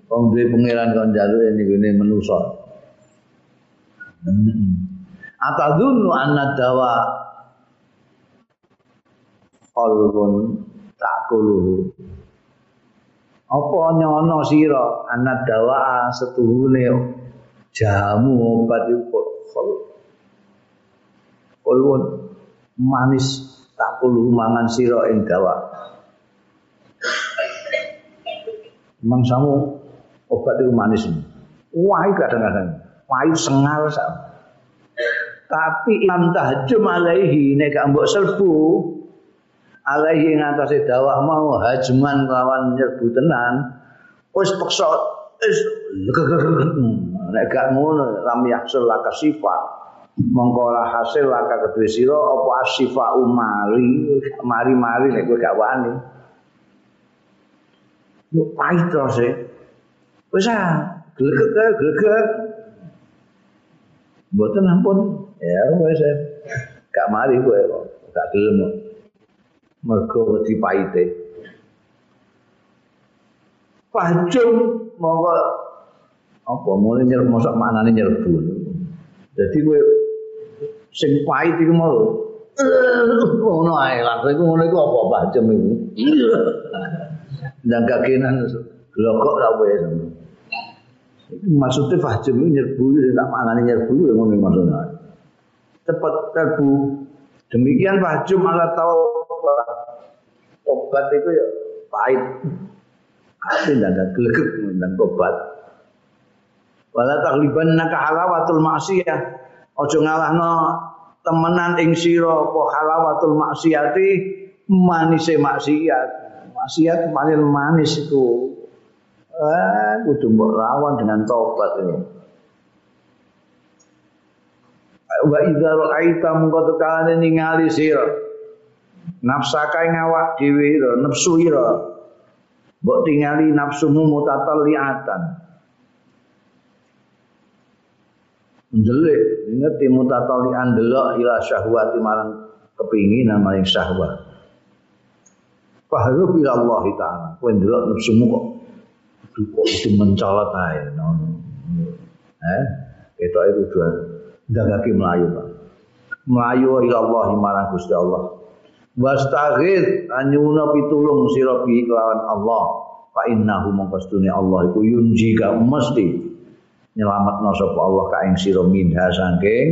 Wong duwe pangeran kon jaluk niku ne manusa. Atadunnu anna dawa qalbun takuluhu. Apa nyono sira anak dawa setuhune jamu obat iku kulun manis tak kulu mangan sira ing dawa. Mangsamu obat itu manis. Wah kadang-kadang. Wah sengal sak tapi lam tahjum alaihi nek gak mbok serbu alaihi ing atase dawah mau hajman lawan nyerbu tenan wis peksa wis nek gak ngono lam yahsul lakasifat mongko ora hasil laka kedue sira apa asifa umari mari-mari nek kowe gak wani. Yo pahit terus e wis ah glegek glegek. Mboten ampun ya wis gak mari kowe gak gelem mergo wedi paite Fahjum monggo. Apa mulai nyerbu mosok maknane nyerbu jadi gue sing pahit iku mau. Ngono ae langsung iku ngono iku apa fahjum iku? Dan kakinan glokok ra wae maksudnya fahjum itu nyerbu tak maknanya nyerbu itu ngono maksudnya cepat terbu demikian fahjum ala tahu obat itu ya pahit. Tapi tidak ada gelegek dan obat. Wala tagliban naka halawatul maksiyah. Ojo ngalahno temenan ing sira apa halawatul maksiyati? Manise maksiat. Maksiat paling manis itu. Eh kudu mbok dengan tobat itu wa idza ra'aita mungko tekane ningali sira. Nafsaka ing awak dhewe nafsu ira. Mbok tingali nafsumu mutatalliatan ndelik ngerti mutatallian delok ila syahwati marang kepinginan maring syahwat. Fahru ila Allah taala. Kowe ndelok nafsumu kok. Kok itu mencolot ae. Eh ketok itu dua ndagake melayu Pak. Melayu ila Allah marang Gusti Allah. Wastaghith anyuna pitulung sira bi kelawan Allah. Fa innahu mongkostune Allah iku yunjika mesti nyelametno sapa Allah ka ing sira minha saking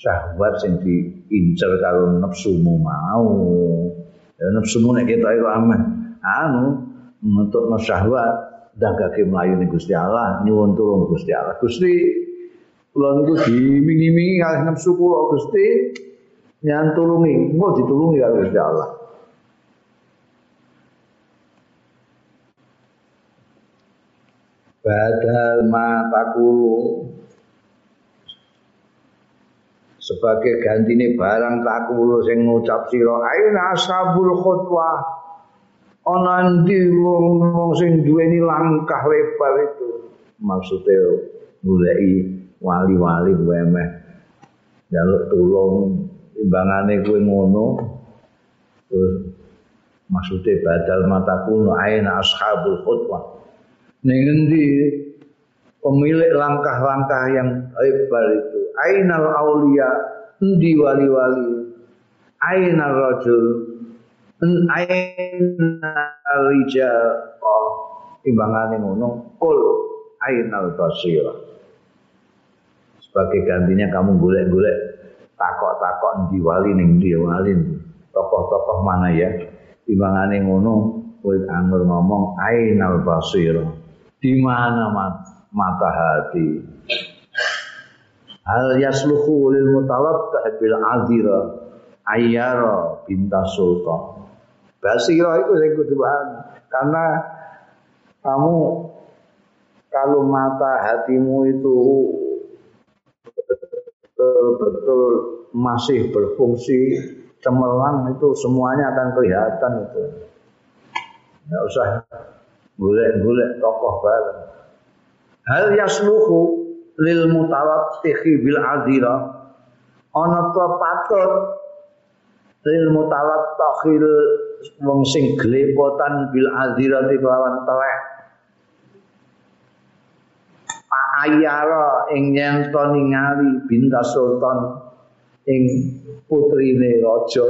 syahwat sing diincer karo nafsumu mau. Ya nafsumu nek ketok aman anu nutupno syahwat dagake mlayu ning Gusti Allah nyuwun tulung Gusti Allah. Gusti kula niku dimingi-mingi kalih nafsu kula Gusti nyantulungi, mau ditulungi karo Gusti Allah. Badal takulu sebagai gantine barang takulu sing ngucap sira aina ashabul khutwah ana ndi wong sing duweni langkah lebar itu? Maksudnya goleki wali-wali wemeh jaluk tulung timbangane kowe ngono. Terus maksudnya badal mata kuno aina ashabul khutbah. Ning endi pemilik langkah-langkah yang hebat itu ainal aulia endi wali-wali? Ainal rajul? Ainal rijal? Oh timbangane ngono kul ainal basira sebagai gantinya kamu golek-golek takok-takok di wali ning wali tokoh-tokoh mana ya? Timbangane ngono kowe anggur ngomong ainal basir. Di mana mata hati? Hal yasluhu lil mutalattah bil azira ayyara binta sultan. Basira itu sing kudu karena kamu kalau mata hatimu itu betul-betul masih berfungsi cemerlang itu semuanya akan kelihatan itu. Tidak usah golek-golek tokoh bareng. Hal yasluhu lil mutalattihi bil azira ana patut lil mutalattihi wong sing glepotan bil azira kelawan telek ayara ing nyento ningali binta sultan ing putrine raja.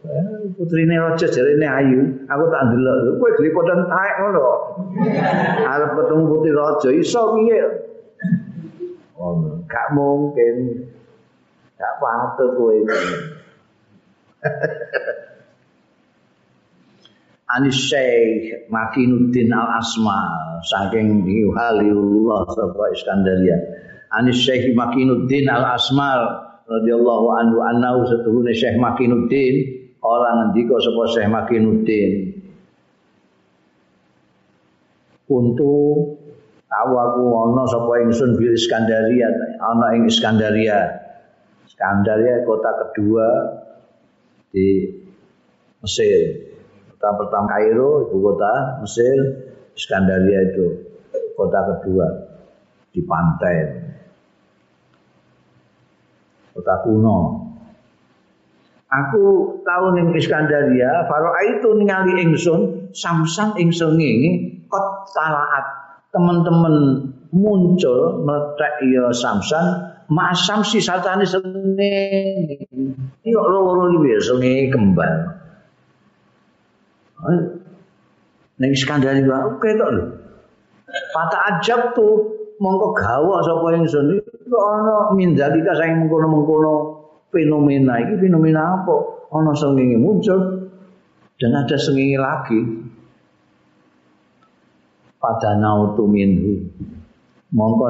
Eh, putrine raja jarene ayu. Aku tak ndelok. Kowe glipotan taek ngono. Arep ketemu putri raja iso piye? Oh gak mungkin. Gak patut kowe Anis Syekh Makinuddin Al Asma saking Haliullah sapa Iskandaria Anis Syekh Makinuddin Al Asmal radhiyallahu anhu annahu setuhune Syekh Makinuddin. Ora ngendika sapa Syekh Makinuddin. Untu awaku ana sapa ingsun bil Iskandaria ana ing Iskandaria. Iskandaria kota kedua di Mesir Kota pertama Kairo, ibu kota Mesir, Iskandaria itu kota kedua di pantai. Kota kuno. Aku tahu ning Iskandaria, faro itu ningali ingsun samsan ing sengenge kot talaat. Teman-teman muncul meletak ya samsan masam si satane sengenge. Iki kok loro iki sengenge kembang. Ning Iskandaria oke tok lho. Pata ajab tuh mongko gawa sapa ingsun iki ana mindalika saking mengkono-mengkono fenomena ini fenomena apa? Ono sengenge muncul dan ada sengenge lagi. Pada nautu minhu. Mongko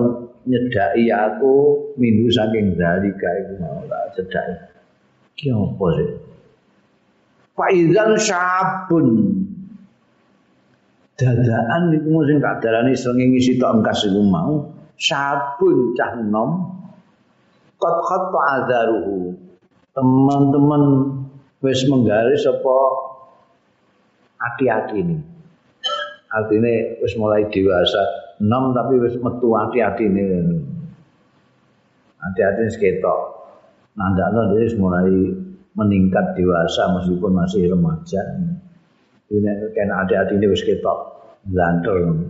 nyedai aku minhu saking dalika iku mau tak cedhaki. Ki apa sih? Faizan syabun dadaan niku sing tak darani srengenge sitok engkas iku mau sabun cah nom Kot khatta azaruhu. Teman-teman wis menggaris apa hati-hati ini. Artinya wis mulai dewasa. Enam tapi wis metu hati-hati ini. Hati-hati seketok. Nandakno dia mulai meningkat dewasa meskipun masih remaja. Ini kena hati-hati ini wis ketok. Blanter.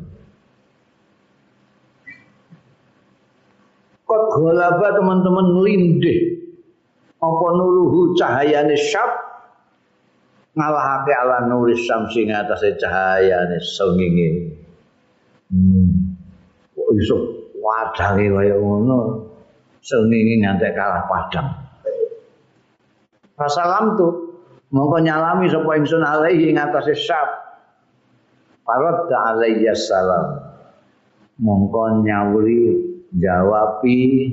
Kot golaba teman-teman lindih. Apa nuruhu cahayane syab ngalahake ala nuris samsi ngatasé cahayane sengenge. Hmm. Kok iso wadange kaya ngono. Sengenge ngantek kalah padang. Rasalam tuh mongko nyalami sapa ingsun alaihi ngatasé syab. Faradda alaihi salam. Mongko nyawuri jawabi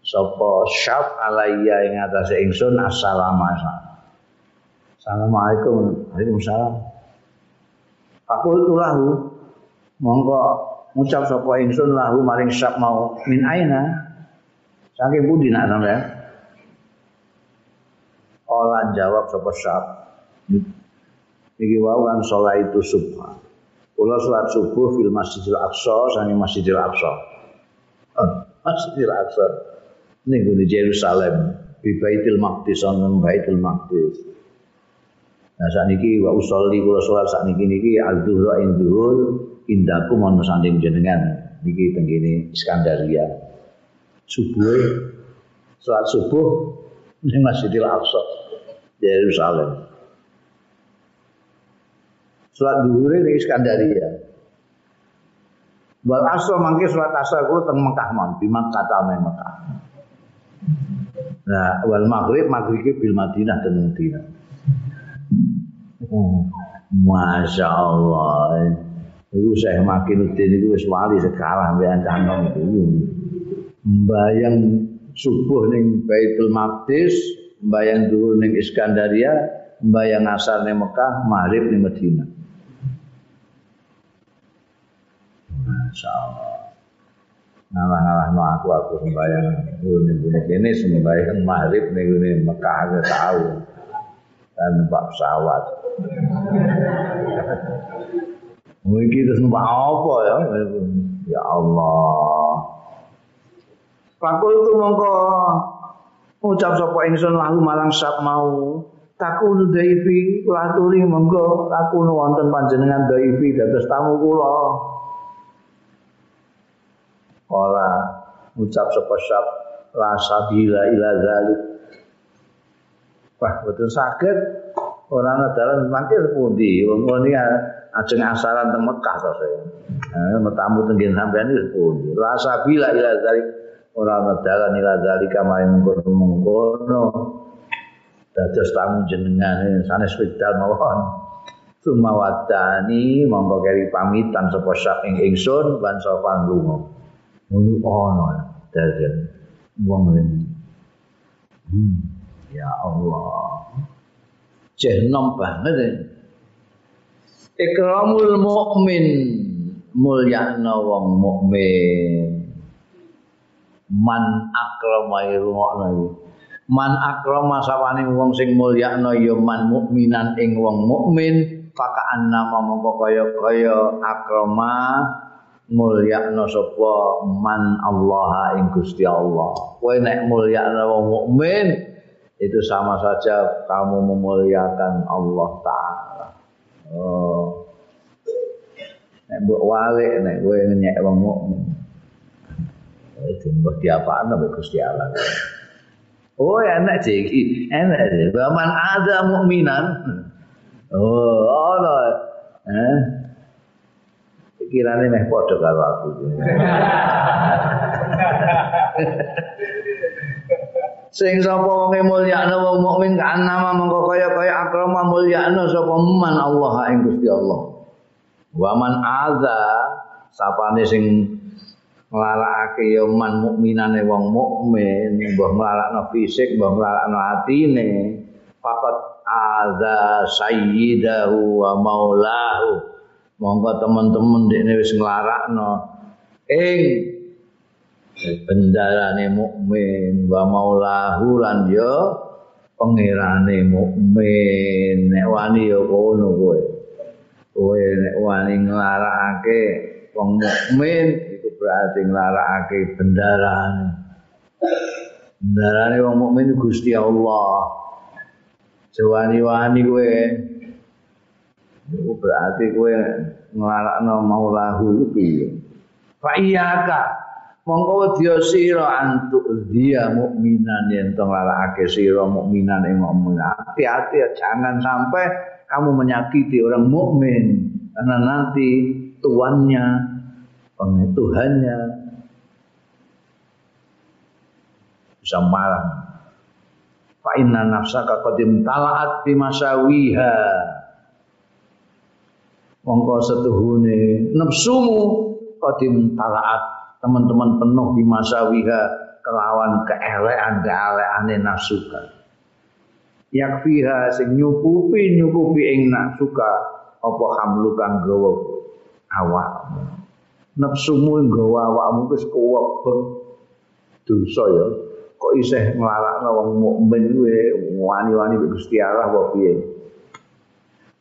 sapa syaf alayya ing atase ingsun assalamualaikum. Assalamualaikum. Waalaikumsalam. Itu lahu. Mongko ngucap sapa ingsun lahu maring syaf mau min aina? Saking pundi nak sampean jawab sapa syaf Iki wau kan sholat itu subuh. Kula sholat subuh fil Masjidil Aqsa sange Masjidil Aqsa. Masjidil Aqsa ning di Yerusalem di Baitul Maqdis ana Baitul Maqdis Nah sakniki wa usolli kula salat sakniki niki al-dhuhra ing indaku mon sanding jenengan niki teng kene Iskandaria. Subuh salat subuh ning Masjidil Aqsa Yerusalem. Salat dhuhur ning Iskandaria. Wal asal mangke surat asal kulo teng Mekah mon, di Makkah ta Mekah. Nah, wal maghrib maghrib bil Madinah dan Madinah. Oh, Masya Allah. Saya makin udah itu wis wali sekarang mbek canom itu. Mbayang subuh ning Baitul Maqdis, mbayang dulu ning Iskandaria, mbayang asar ning Mekah, maghrib ning Madinah. Masya Allah. Ngalah-ngalah no aku aku sembahyang ini ini ini sembahyang maghrib nih ini Mekah aja tahu dan numpak pesawat. Mungkin terus numpak apa ya? Ya Allah. Pakul itu mongko ucap sapa ingsun lahu malang sab mau takunu daifi laturi monggo takunu wonten panjenengan daifi dados tamu kula. Kala ucap sapa syab la sabila ila zalik. Wah, betul sakit. Orang dalan mangke sepundi? Wong ngene ajeng asaran teng Mekah to saya. Eh, metamu tenggen sampean iki sepundi? La sabila ila zalik. Ora ana dalan ila zalika maring mengkono. Dados tamu jenengan sanes wedal mawon. Sumawadani monggo keri pamitan sapa syak ing ingsun ban sopan lunga. Mulu ono dadan wong ngene. Hmm, ya Allah. Jehnom banget ya. Ikramul mukmin mulyana wong mukmin. Man akrama irungokno Man akrama sapane wong sing mulyana ya man mukminan ing wong mukmin faka annama mongko kaya-kaya akrama mulyakna sapa man Allah ing Gusti Allah. Kowe nek mulyakna wong mukmin itu sama saja kamu memuliakan Allah Ta'ala. Oh. Nek mbok wale nek kowe ngenyek wong mukmin. Itu mbok diapaan mbek Gusti Allah. Oh enak iki, enak. Baman ada mukminan. Oh, ono. Eh. Pikirane meh padha karo aku. sing sapa wong mulyakno wong mukmin kan nama mengko kaya-kaya akrama mulyakno sapa man Allah ing Gusti Allah. Wa man adza sapane sing nglarakake ya man mukminane wong mukmin, mbah nglarakno fisik, mbah nglarakno atine, faqat adza sayyidahu wa maulahu. Monggo teman-teman dekne wis nglarakno ing bendarane mukmin wa maulahu lan ya pangerane mukmin. Nek wani ya kono kowe. Kowe nek wani nglarakake wong mukmin berarti nglarakake bendarane. Bendarane wong mukmin Gusti Allah. Sewani-wani kowe. Itu berarti kowe nglarakno maulahu iki. Fa iyaka mongko dia sira antuk dia mukminan yen to nglarakake sira mukminan ing mukmin. Hati-hati ya jangan sampai kamu menyakiti orang mukmin. Karena nanti tuannya pengetuhannya bisa marah. Fa inna nafsaka qad imtala'at bi masawiha mongko setuhune nafsumu qad imtala'at. Teman-teman penuh di masa wiha kelawan keelean keeleane nafsuka. Yakfiha sing nyukupi nyukupi ing nafsuka apa hamlukan gawa awak nafsumu gawa awakmu wis kuwebek dosa ya. Kok isih nglarakno wong mukmin kuwi? Wani-wani Gusti Allah apa piye?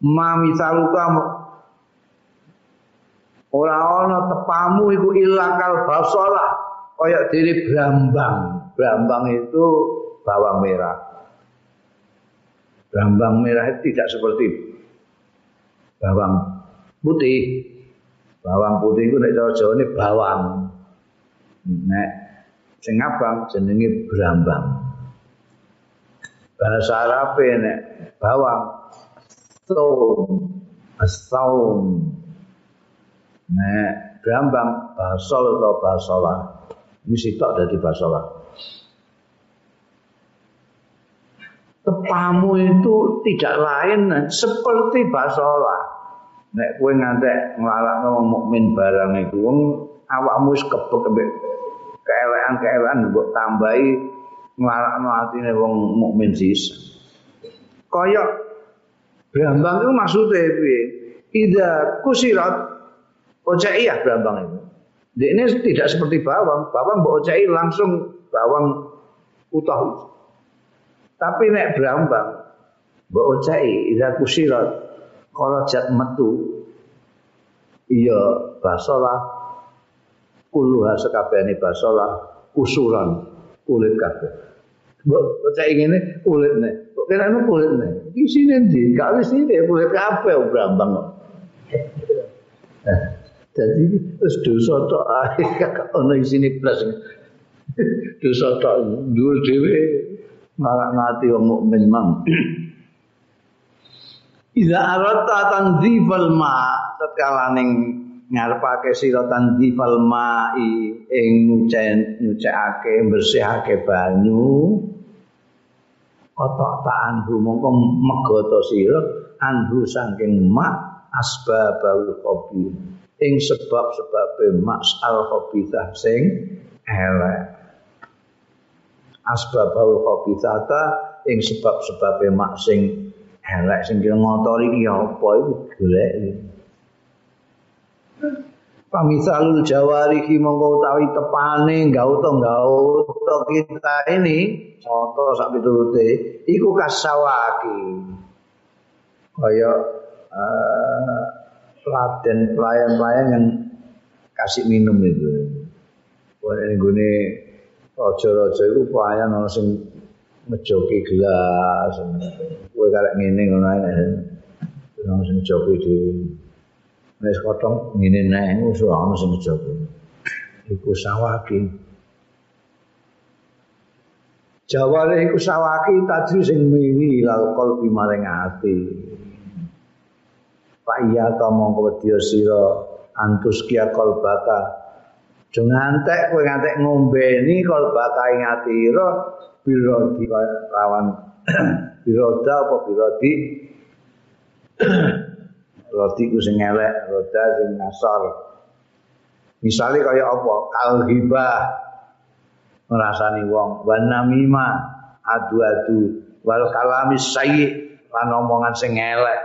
Ma misaluka ora ana tepamu iku ilakal basolah kaya diri brambang. Brambang itu bawang merah. Brambang merah itu tidak seperti bawang putih bawang putih itu nek Jawa ini bawang nek sing abang jenenge brambang bahasa Arab nek bawang saum saum Nek brambang basol atau basola. Ini sitok dari basola. Tepamu itu tidak lain seperti basola. Nek kowe ngantek nglalakno mukmin barang iku wong awakmu wis kebek kebek keelekan-keelekan mbok tambahi nglalakno atine wong mukmin sisa. Kaya brambang itu maksudnya piye? Ida kusirat Ocei ya berambang itu. Ini tidak seperti bawang. Bawang mbok ocei langsung bawang utuh. Tapi nek berambang mbok ocei ida kusirat kalau jat metu iya basolah kuluha sekabehane basolah usuran kulit kabeh. Mbok ocei ngene kulit nek. Kok kulit nek. Di sini di, kali sini kulit kabeh berambang kok. Jadi terus dosa tok ae kakak ono isine plus. dosa tok dhuwur dhewe malah ngati wong mukmin mang. Iza arata tanzifal ma tatkala ning ngarepake sira tanzifal ma'i ing nyucekake bersihake banyu kotok ta anhu mongko megoto sira anhu saking mak asbabul qabil ing sebab-sebabe mas'al khabithah sing elek. Asbabul khabithata ing sebab-sebabe mak sing elek sing ngotori iki apa iku golek. Pamisalul jawarihi mongko utawi tepane gauta gauta kita ini contoh sak piturute iku kasawaki kaya uh, peladen pelayan-pelayan yang kasih minum itu. Ini gue raja-raja itu pelayan orang sing mejoki gelas kowe karek ngene ngono ae nek sing mejoki dhewe nek kotong ngene nek wis ana sing mejoki iku sawaki Jawale iku sawaki tadi sing miwi lal kalbi maring ati. Pak iya to mongko wedya sira antus kia kalbaka. Jo ngantek kowe ngantek ngombeni kalbaka ing atira birodi lawan biroda apa birodi roti ku sing elek roda sing ngasor misalnya kaya apa? Kalhibah ngrasani wong. Wan namima adu-adu. Wal kalami sayyi lan omongan sing elek.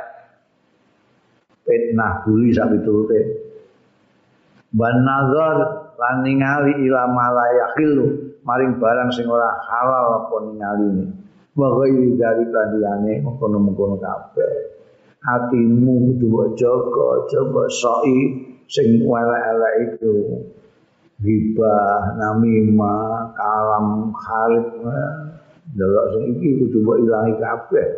Fitnah buli sak piturute wan nazar lan ningali ila maring barang sing ora halal apa ningaline wa ghairi dari kandiyane mengkono-mengkono kabeh. Atimu kudu mbok jaga jaga soi sing elek-elek itu. Gibah namima kalam khalid delok sing iki kudu mbok ilangi kabeh.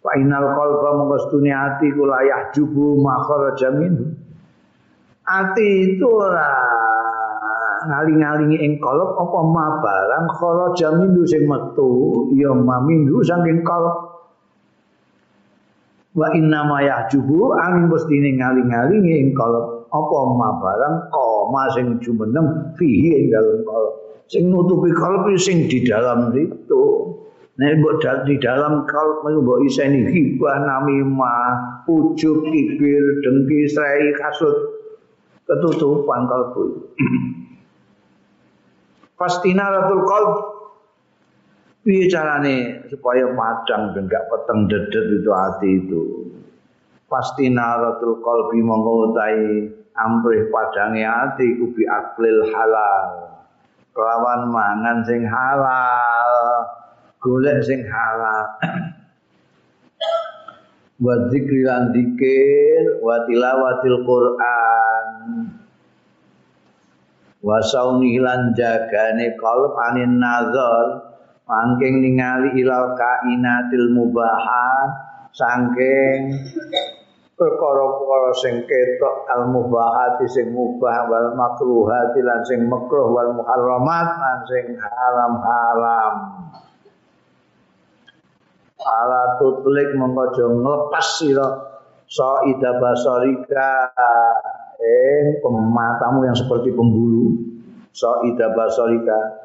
Fa inal qalba mengkostuni ati kula yahjubu makharaja minhu. Ati itu ora ngaling-alingi ing kolop apa ma barang? Kharaja mindu sing metu ya mamindu saking kolop. Wa inna ma yahjubu angin mestine ngaling-alingi ing kolop. Apa ma barang? Koma sing jumeneng fihi ing dalem kolop. Sing nutupi kolop sing di dalam itu nek mbok di dalam kolop iku mbok iseni hibah namima ujug kibir dengki srei kasut. Ketutupan kalbu Fastina ratul qalb piye carane supaya padang ben gak peteng dedet itu hati itu. Fastina ratul qalbi monggo utahi amrih padange ati kubi aklil halal. Kelawan mangan sing halal, golek sing halal. wa dzikri lan dzikir wa tilawatil Qur'an wa sauni lan jagane qalb anin nazar mangking ningali ilal kainatil mubahat saking perkara-perkara sing ketok al mubahat sing mubah wal makruhat lan sing makruh wal muharramat lan sing haram-haram. Ala tutlik mongko aja nglepas sira saida basarika eh matamu yang seperti pembulu. Saida basolika.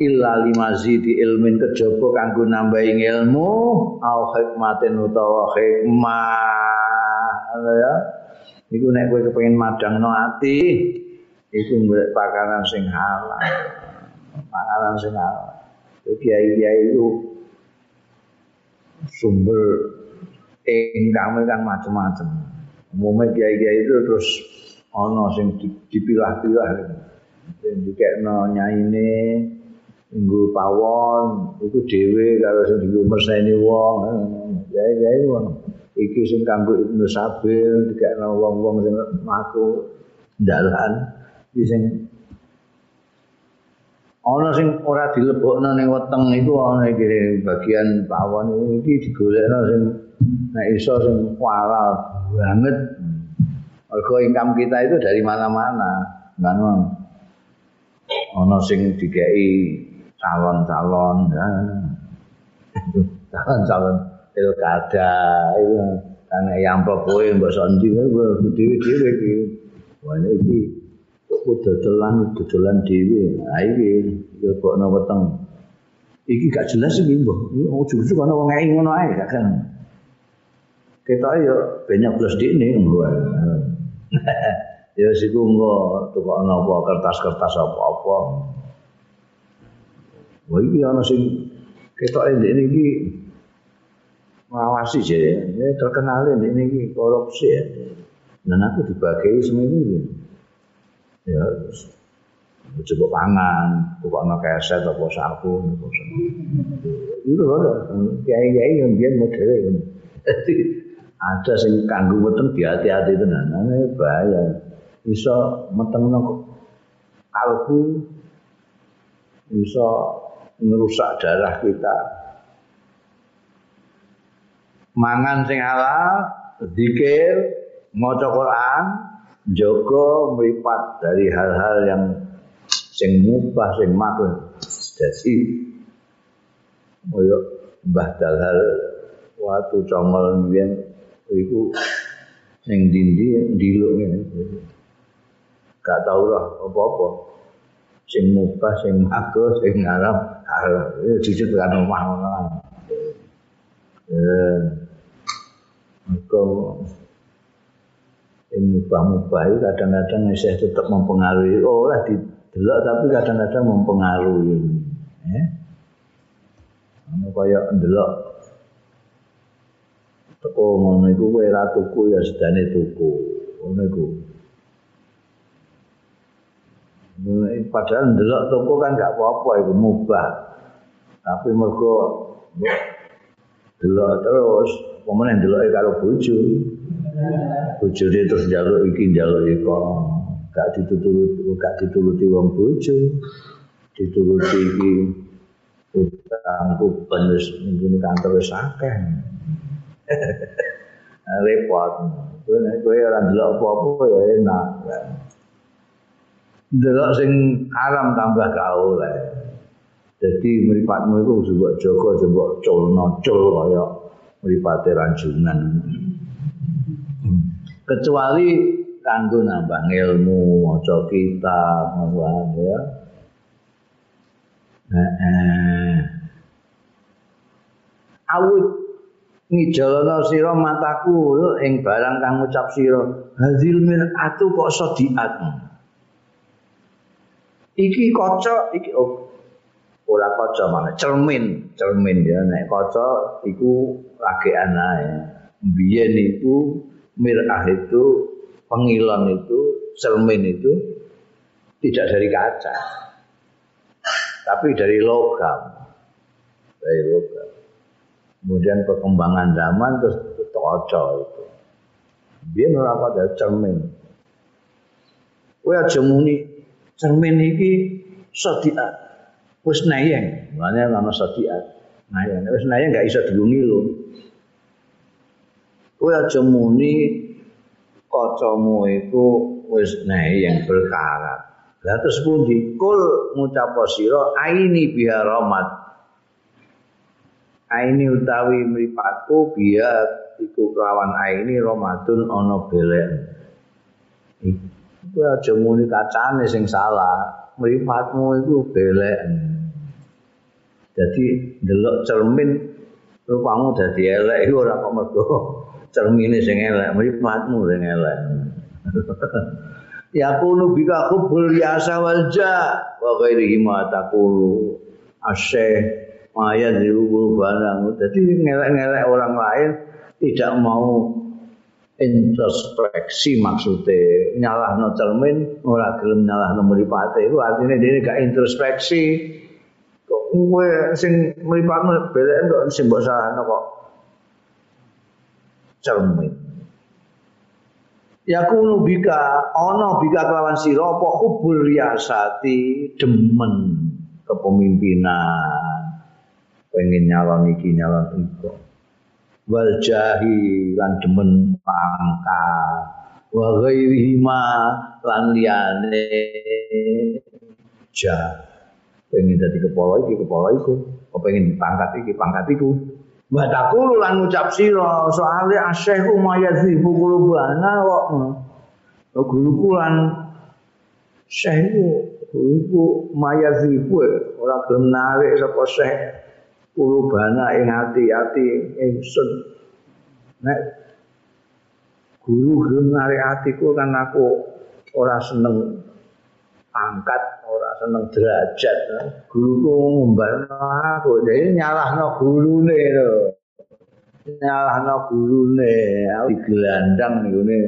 Illa limazidi ilmin kejaba kanggo nambahi ilmu. Au hikmatin utawa hikmah. Ya? Iku nek kowe kepengin madangno ati iku golek pakanan sing halal. Pakanan sing halal. Kiai-kiai itu sumber income kan macam-macam umumnya kiai-kiai itu terus ono sing dipilah-pilah. Sing dikekno nyaine minggu pawon itu dhewe karo sing dilumerseni wong. Kiai-kiai wong iki sing kanggo Ibnu Sabil dikekno wong-wong sing aku dalan iki sing ana sing ora dilebokno ning weteng iku ana iki bagian pawon. Iki digolekno sing nek iso sing halal banget. Mergo income kita itu dari mana-mana. Kan ono sing dikei calon-calon ya. calon-calon pilkada itu karena yang kowe mbok sondi kowe dhewe-dhewe iki. Wah iki kok dodolan dodolan dhewe. Ha iki yo kok ana weteng. Iki gak jelas iki mbok. Ujug-ujug ana wong ngei ngono ae gak kan. Kita ya banyak plus di ini ya siku enggak tukok apa kertas-kertas apa-apa wah ini ada sing kita ini ini ini ngawasi sih ya terkenal ini ini korupsi ya dan aku dibagi semua ini ya coba pangan tukok no keset apa sabun itu loh kiai-kiai yang dia modelnya ada sing kanggo weteng hati-hati tenan ana bahaya iso metengno kalbu iso ngerusak darah kita. Mangan sing halal, zikir, maca Quran, jaga mripat dari hal-hal yang sing mubah sing makruh. Jadi koyo Mbah Dalhal waktu congol mbiyen iku sing dindi ndiluk ngene. Gak tau lah apa-apa. Sing mubah, sing makruh, sing haram, haram. Jujur kan ngono. Eh. Maka yang mubah-mubah itu kadang-kadang saya tetap mempengaruhi. Oh lah didelok tapi kadang-kadang mempengaruhi. Eh? Ono kaya ndelok teko ngono iku kowe ra tuku ya sedane tuku. Ngono iku. Padahal ndelok toko kan gak apa-apa iku mubah. Tapi mergo delok terus, pemene ndeloke karo bojo. Bojone terus njaluk iki njaluk iko. Gak dituturuti, gak dituruti wong bojo. Dituruti iki utangku penuh minggu kantor wis akeh. Repot. Kowe ora ndelok apa-apa ya enak. Ndelok sing haram tambah gaul oleh. Jadi meripatmu itu coba jaga coba culno cul kaya meripate ranjungan. Kecuali kanggo nambah ilmu, maca kitab, ya. Heeh. Awit ngijolono sira mataku ing barang kang ngucap sira hazil atu kok sodiat iki kaca iki oh, ora kaca mana cermin cermin ya nek kaca iku lagi anae biyen iku mirah itu pengilon itu cermin itu tidak dari kaca tapi dari logam. Dari logam. Kemudian perkembangan zaman terus toco itu. Dia ora pada cermin. Kowe aja cermin iki sadiat. Wis nayeng, makane ana sadiat. Nayeng, wis nayeng gak iso diungi lho. Kowe aja muni kacamu iku wis nayeng berkarat. Lah terus pundi? Kul ngucap sira aini rahmat. Aini utawi mripatku biya iku kelawan aini rahmatun ana belek. Iku aja muni kacane sing salah. Mripatmu iku belek. Jadi delok cermin rupamu dadi elek iku ora kok mergo cermine sing elek, mripatmu sing elek. yakunu bika khubul yasa wal ja wa ghairihi ma taqulu asyih maya dirubul barang jadi ngelek-ngelek orang lain tidak mau introspeksi maksudnya. Nyalah no cermin ora gelem nyalah no meripate itu artinya dia gak introspeksi. Kok gue sing meripatmu belek kok sing mbok salahno kok? Cermin. Yakunu bika ana bika kelawan sira apa hubul demen kepemimpinan pengen nyalon iki nyalon iku. Wal jahi lan demen pangkat wa ghairihi ma lan liyane ja. Pengen dadi kepala iki kepala iku. Pengen pangkat iki pangkat iku? Wa lan ngucap sira soale asyaihu mayazi qulubana. Lo guruku lan syaihu guruku mayazi ora gelem narik sapa syekh qulubana ing ati-ati ingsun. Nek guru narik atiku kan aku ora seneng pangkat ora seneng derajat. Guruku ngumbar aku jadi nyalahno gurune lho. Nyalahno gurune aku digelandang ngene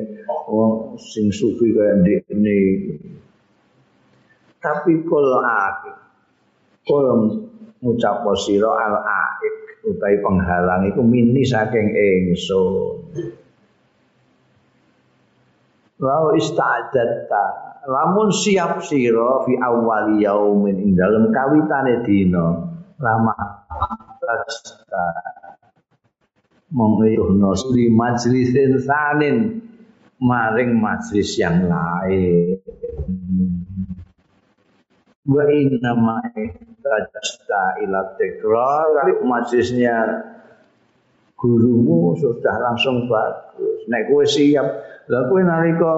wong sing sufi kaya ndekne. Tapi kula aku kula ngucap sira al aik utawi penghalang iku mini saking ingsun. Lau ista'adatta lamun siap sira fi awwali yaumin ing dalem kawitane dina lama tajta mengiruhno di majlisin sanin maring majlis yang lain. Wa inna ma tajta ila tekrar majlisnya gurumu sudah langsung bagus. Nek kowe siap lha kowe nalika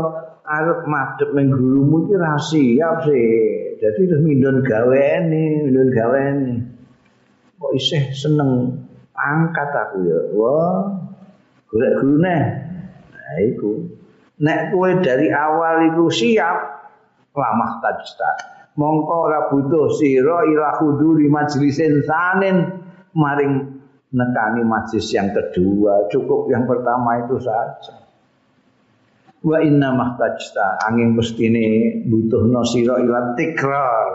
arep madhep ning gurumu iki ra siap sih. Jadi terus mindon gaweni mindon gaweni. Kok isih seneng angkat aku ya? Wah golek gurune nah iku. Nek kowe dari awal iku siap lamah tajta mongko ora butuh sira ila huduri majlisin sanin maring nekani majlis yang kedua cukup yang pertama itu saja. Wa inna mahtajta angin mestine butuhno sira ila tikrar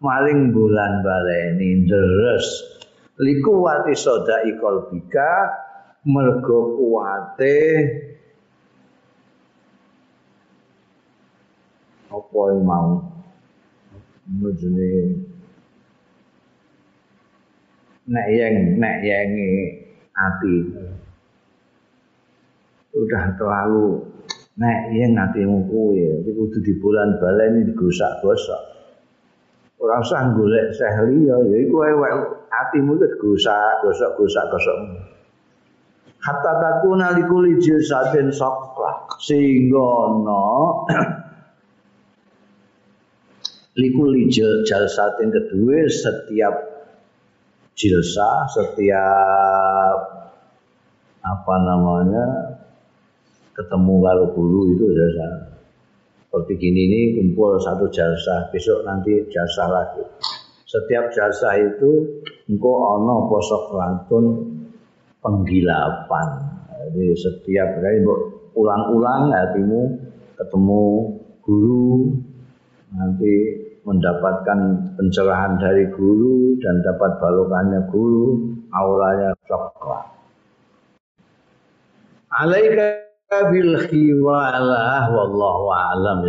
maring bulan baleni deres. Liku wati soda ikol bika mergo kuwate apa mau mujune nek yang nek yengi ati. Udah terlalu nek yang atimu kuwi iki kudu di bulan baleni digosak-gosok ora usah golek seh liya ya iku ewek atimu wis gosak gosok-gosok gosok hatta takuna likuli jisatin soklah sehingga no likuli jalsatin kedua setiap jilsa setiap apa namanya ketemu kalau guru itu jasa seperti gini ini kumpul satu jasa besok nanti jasa lagi. Setiap jasa itu engkau ono posok lantun penggilapan. Jadi setiap kali ulang-ulang hatimu ketemu guru nanti mendapatkan pencerahan dari guru dan dapat balokannya guru, aulanya coklat. Alaika bil khiwalah wallahu a'lam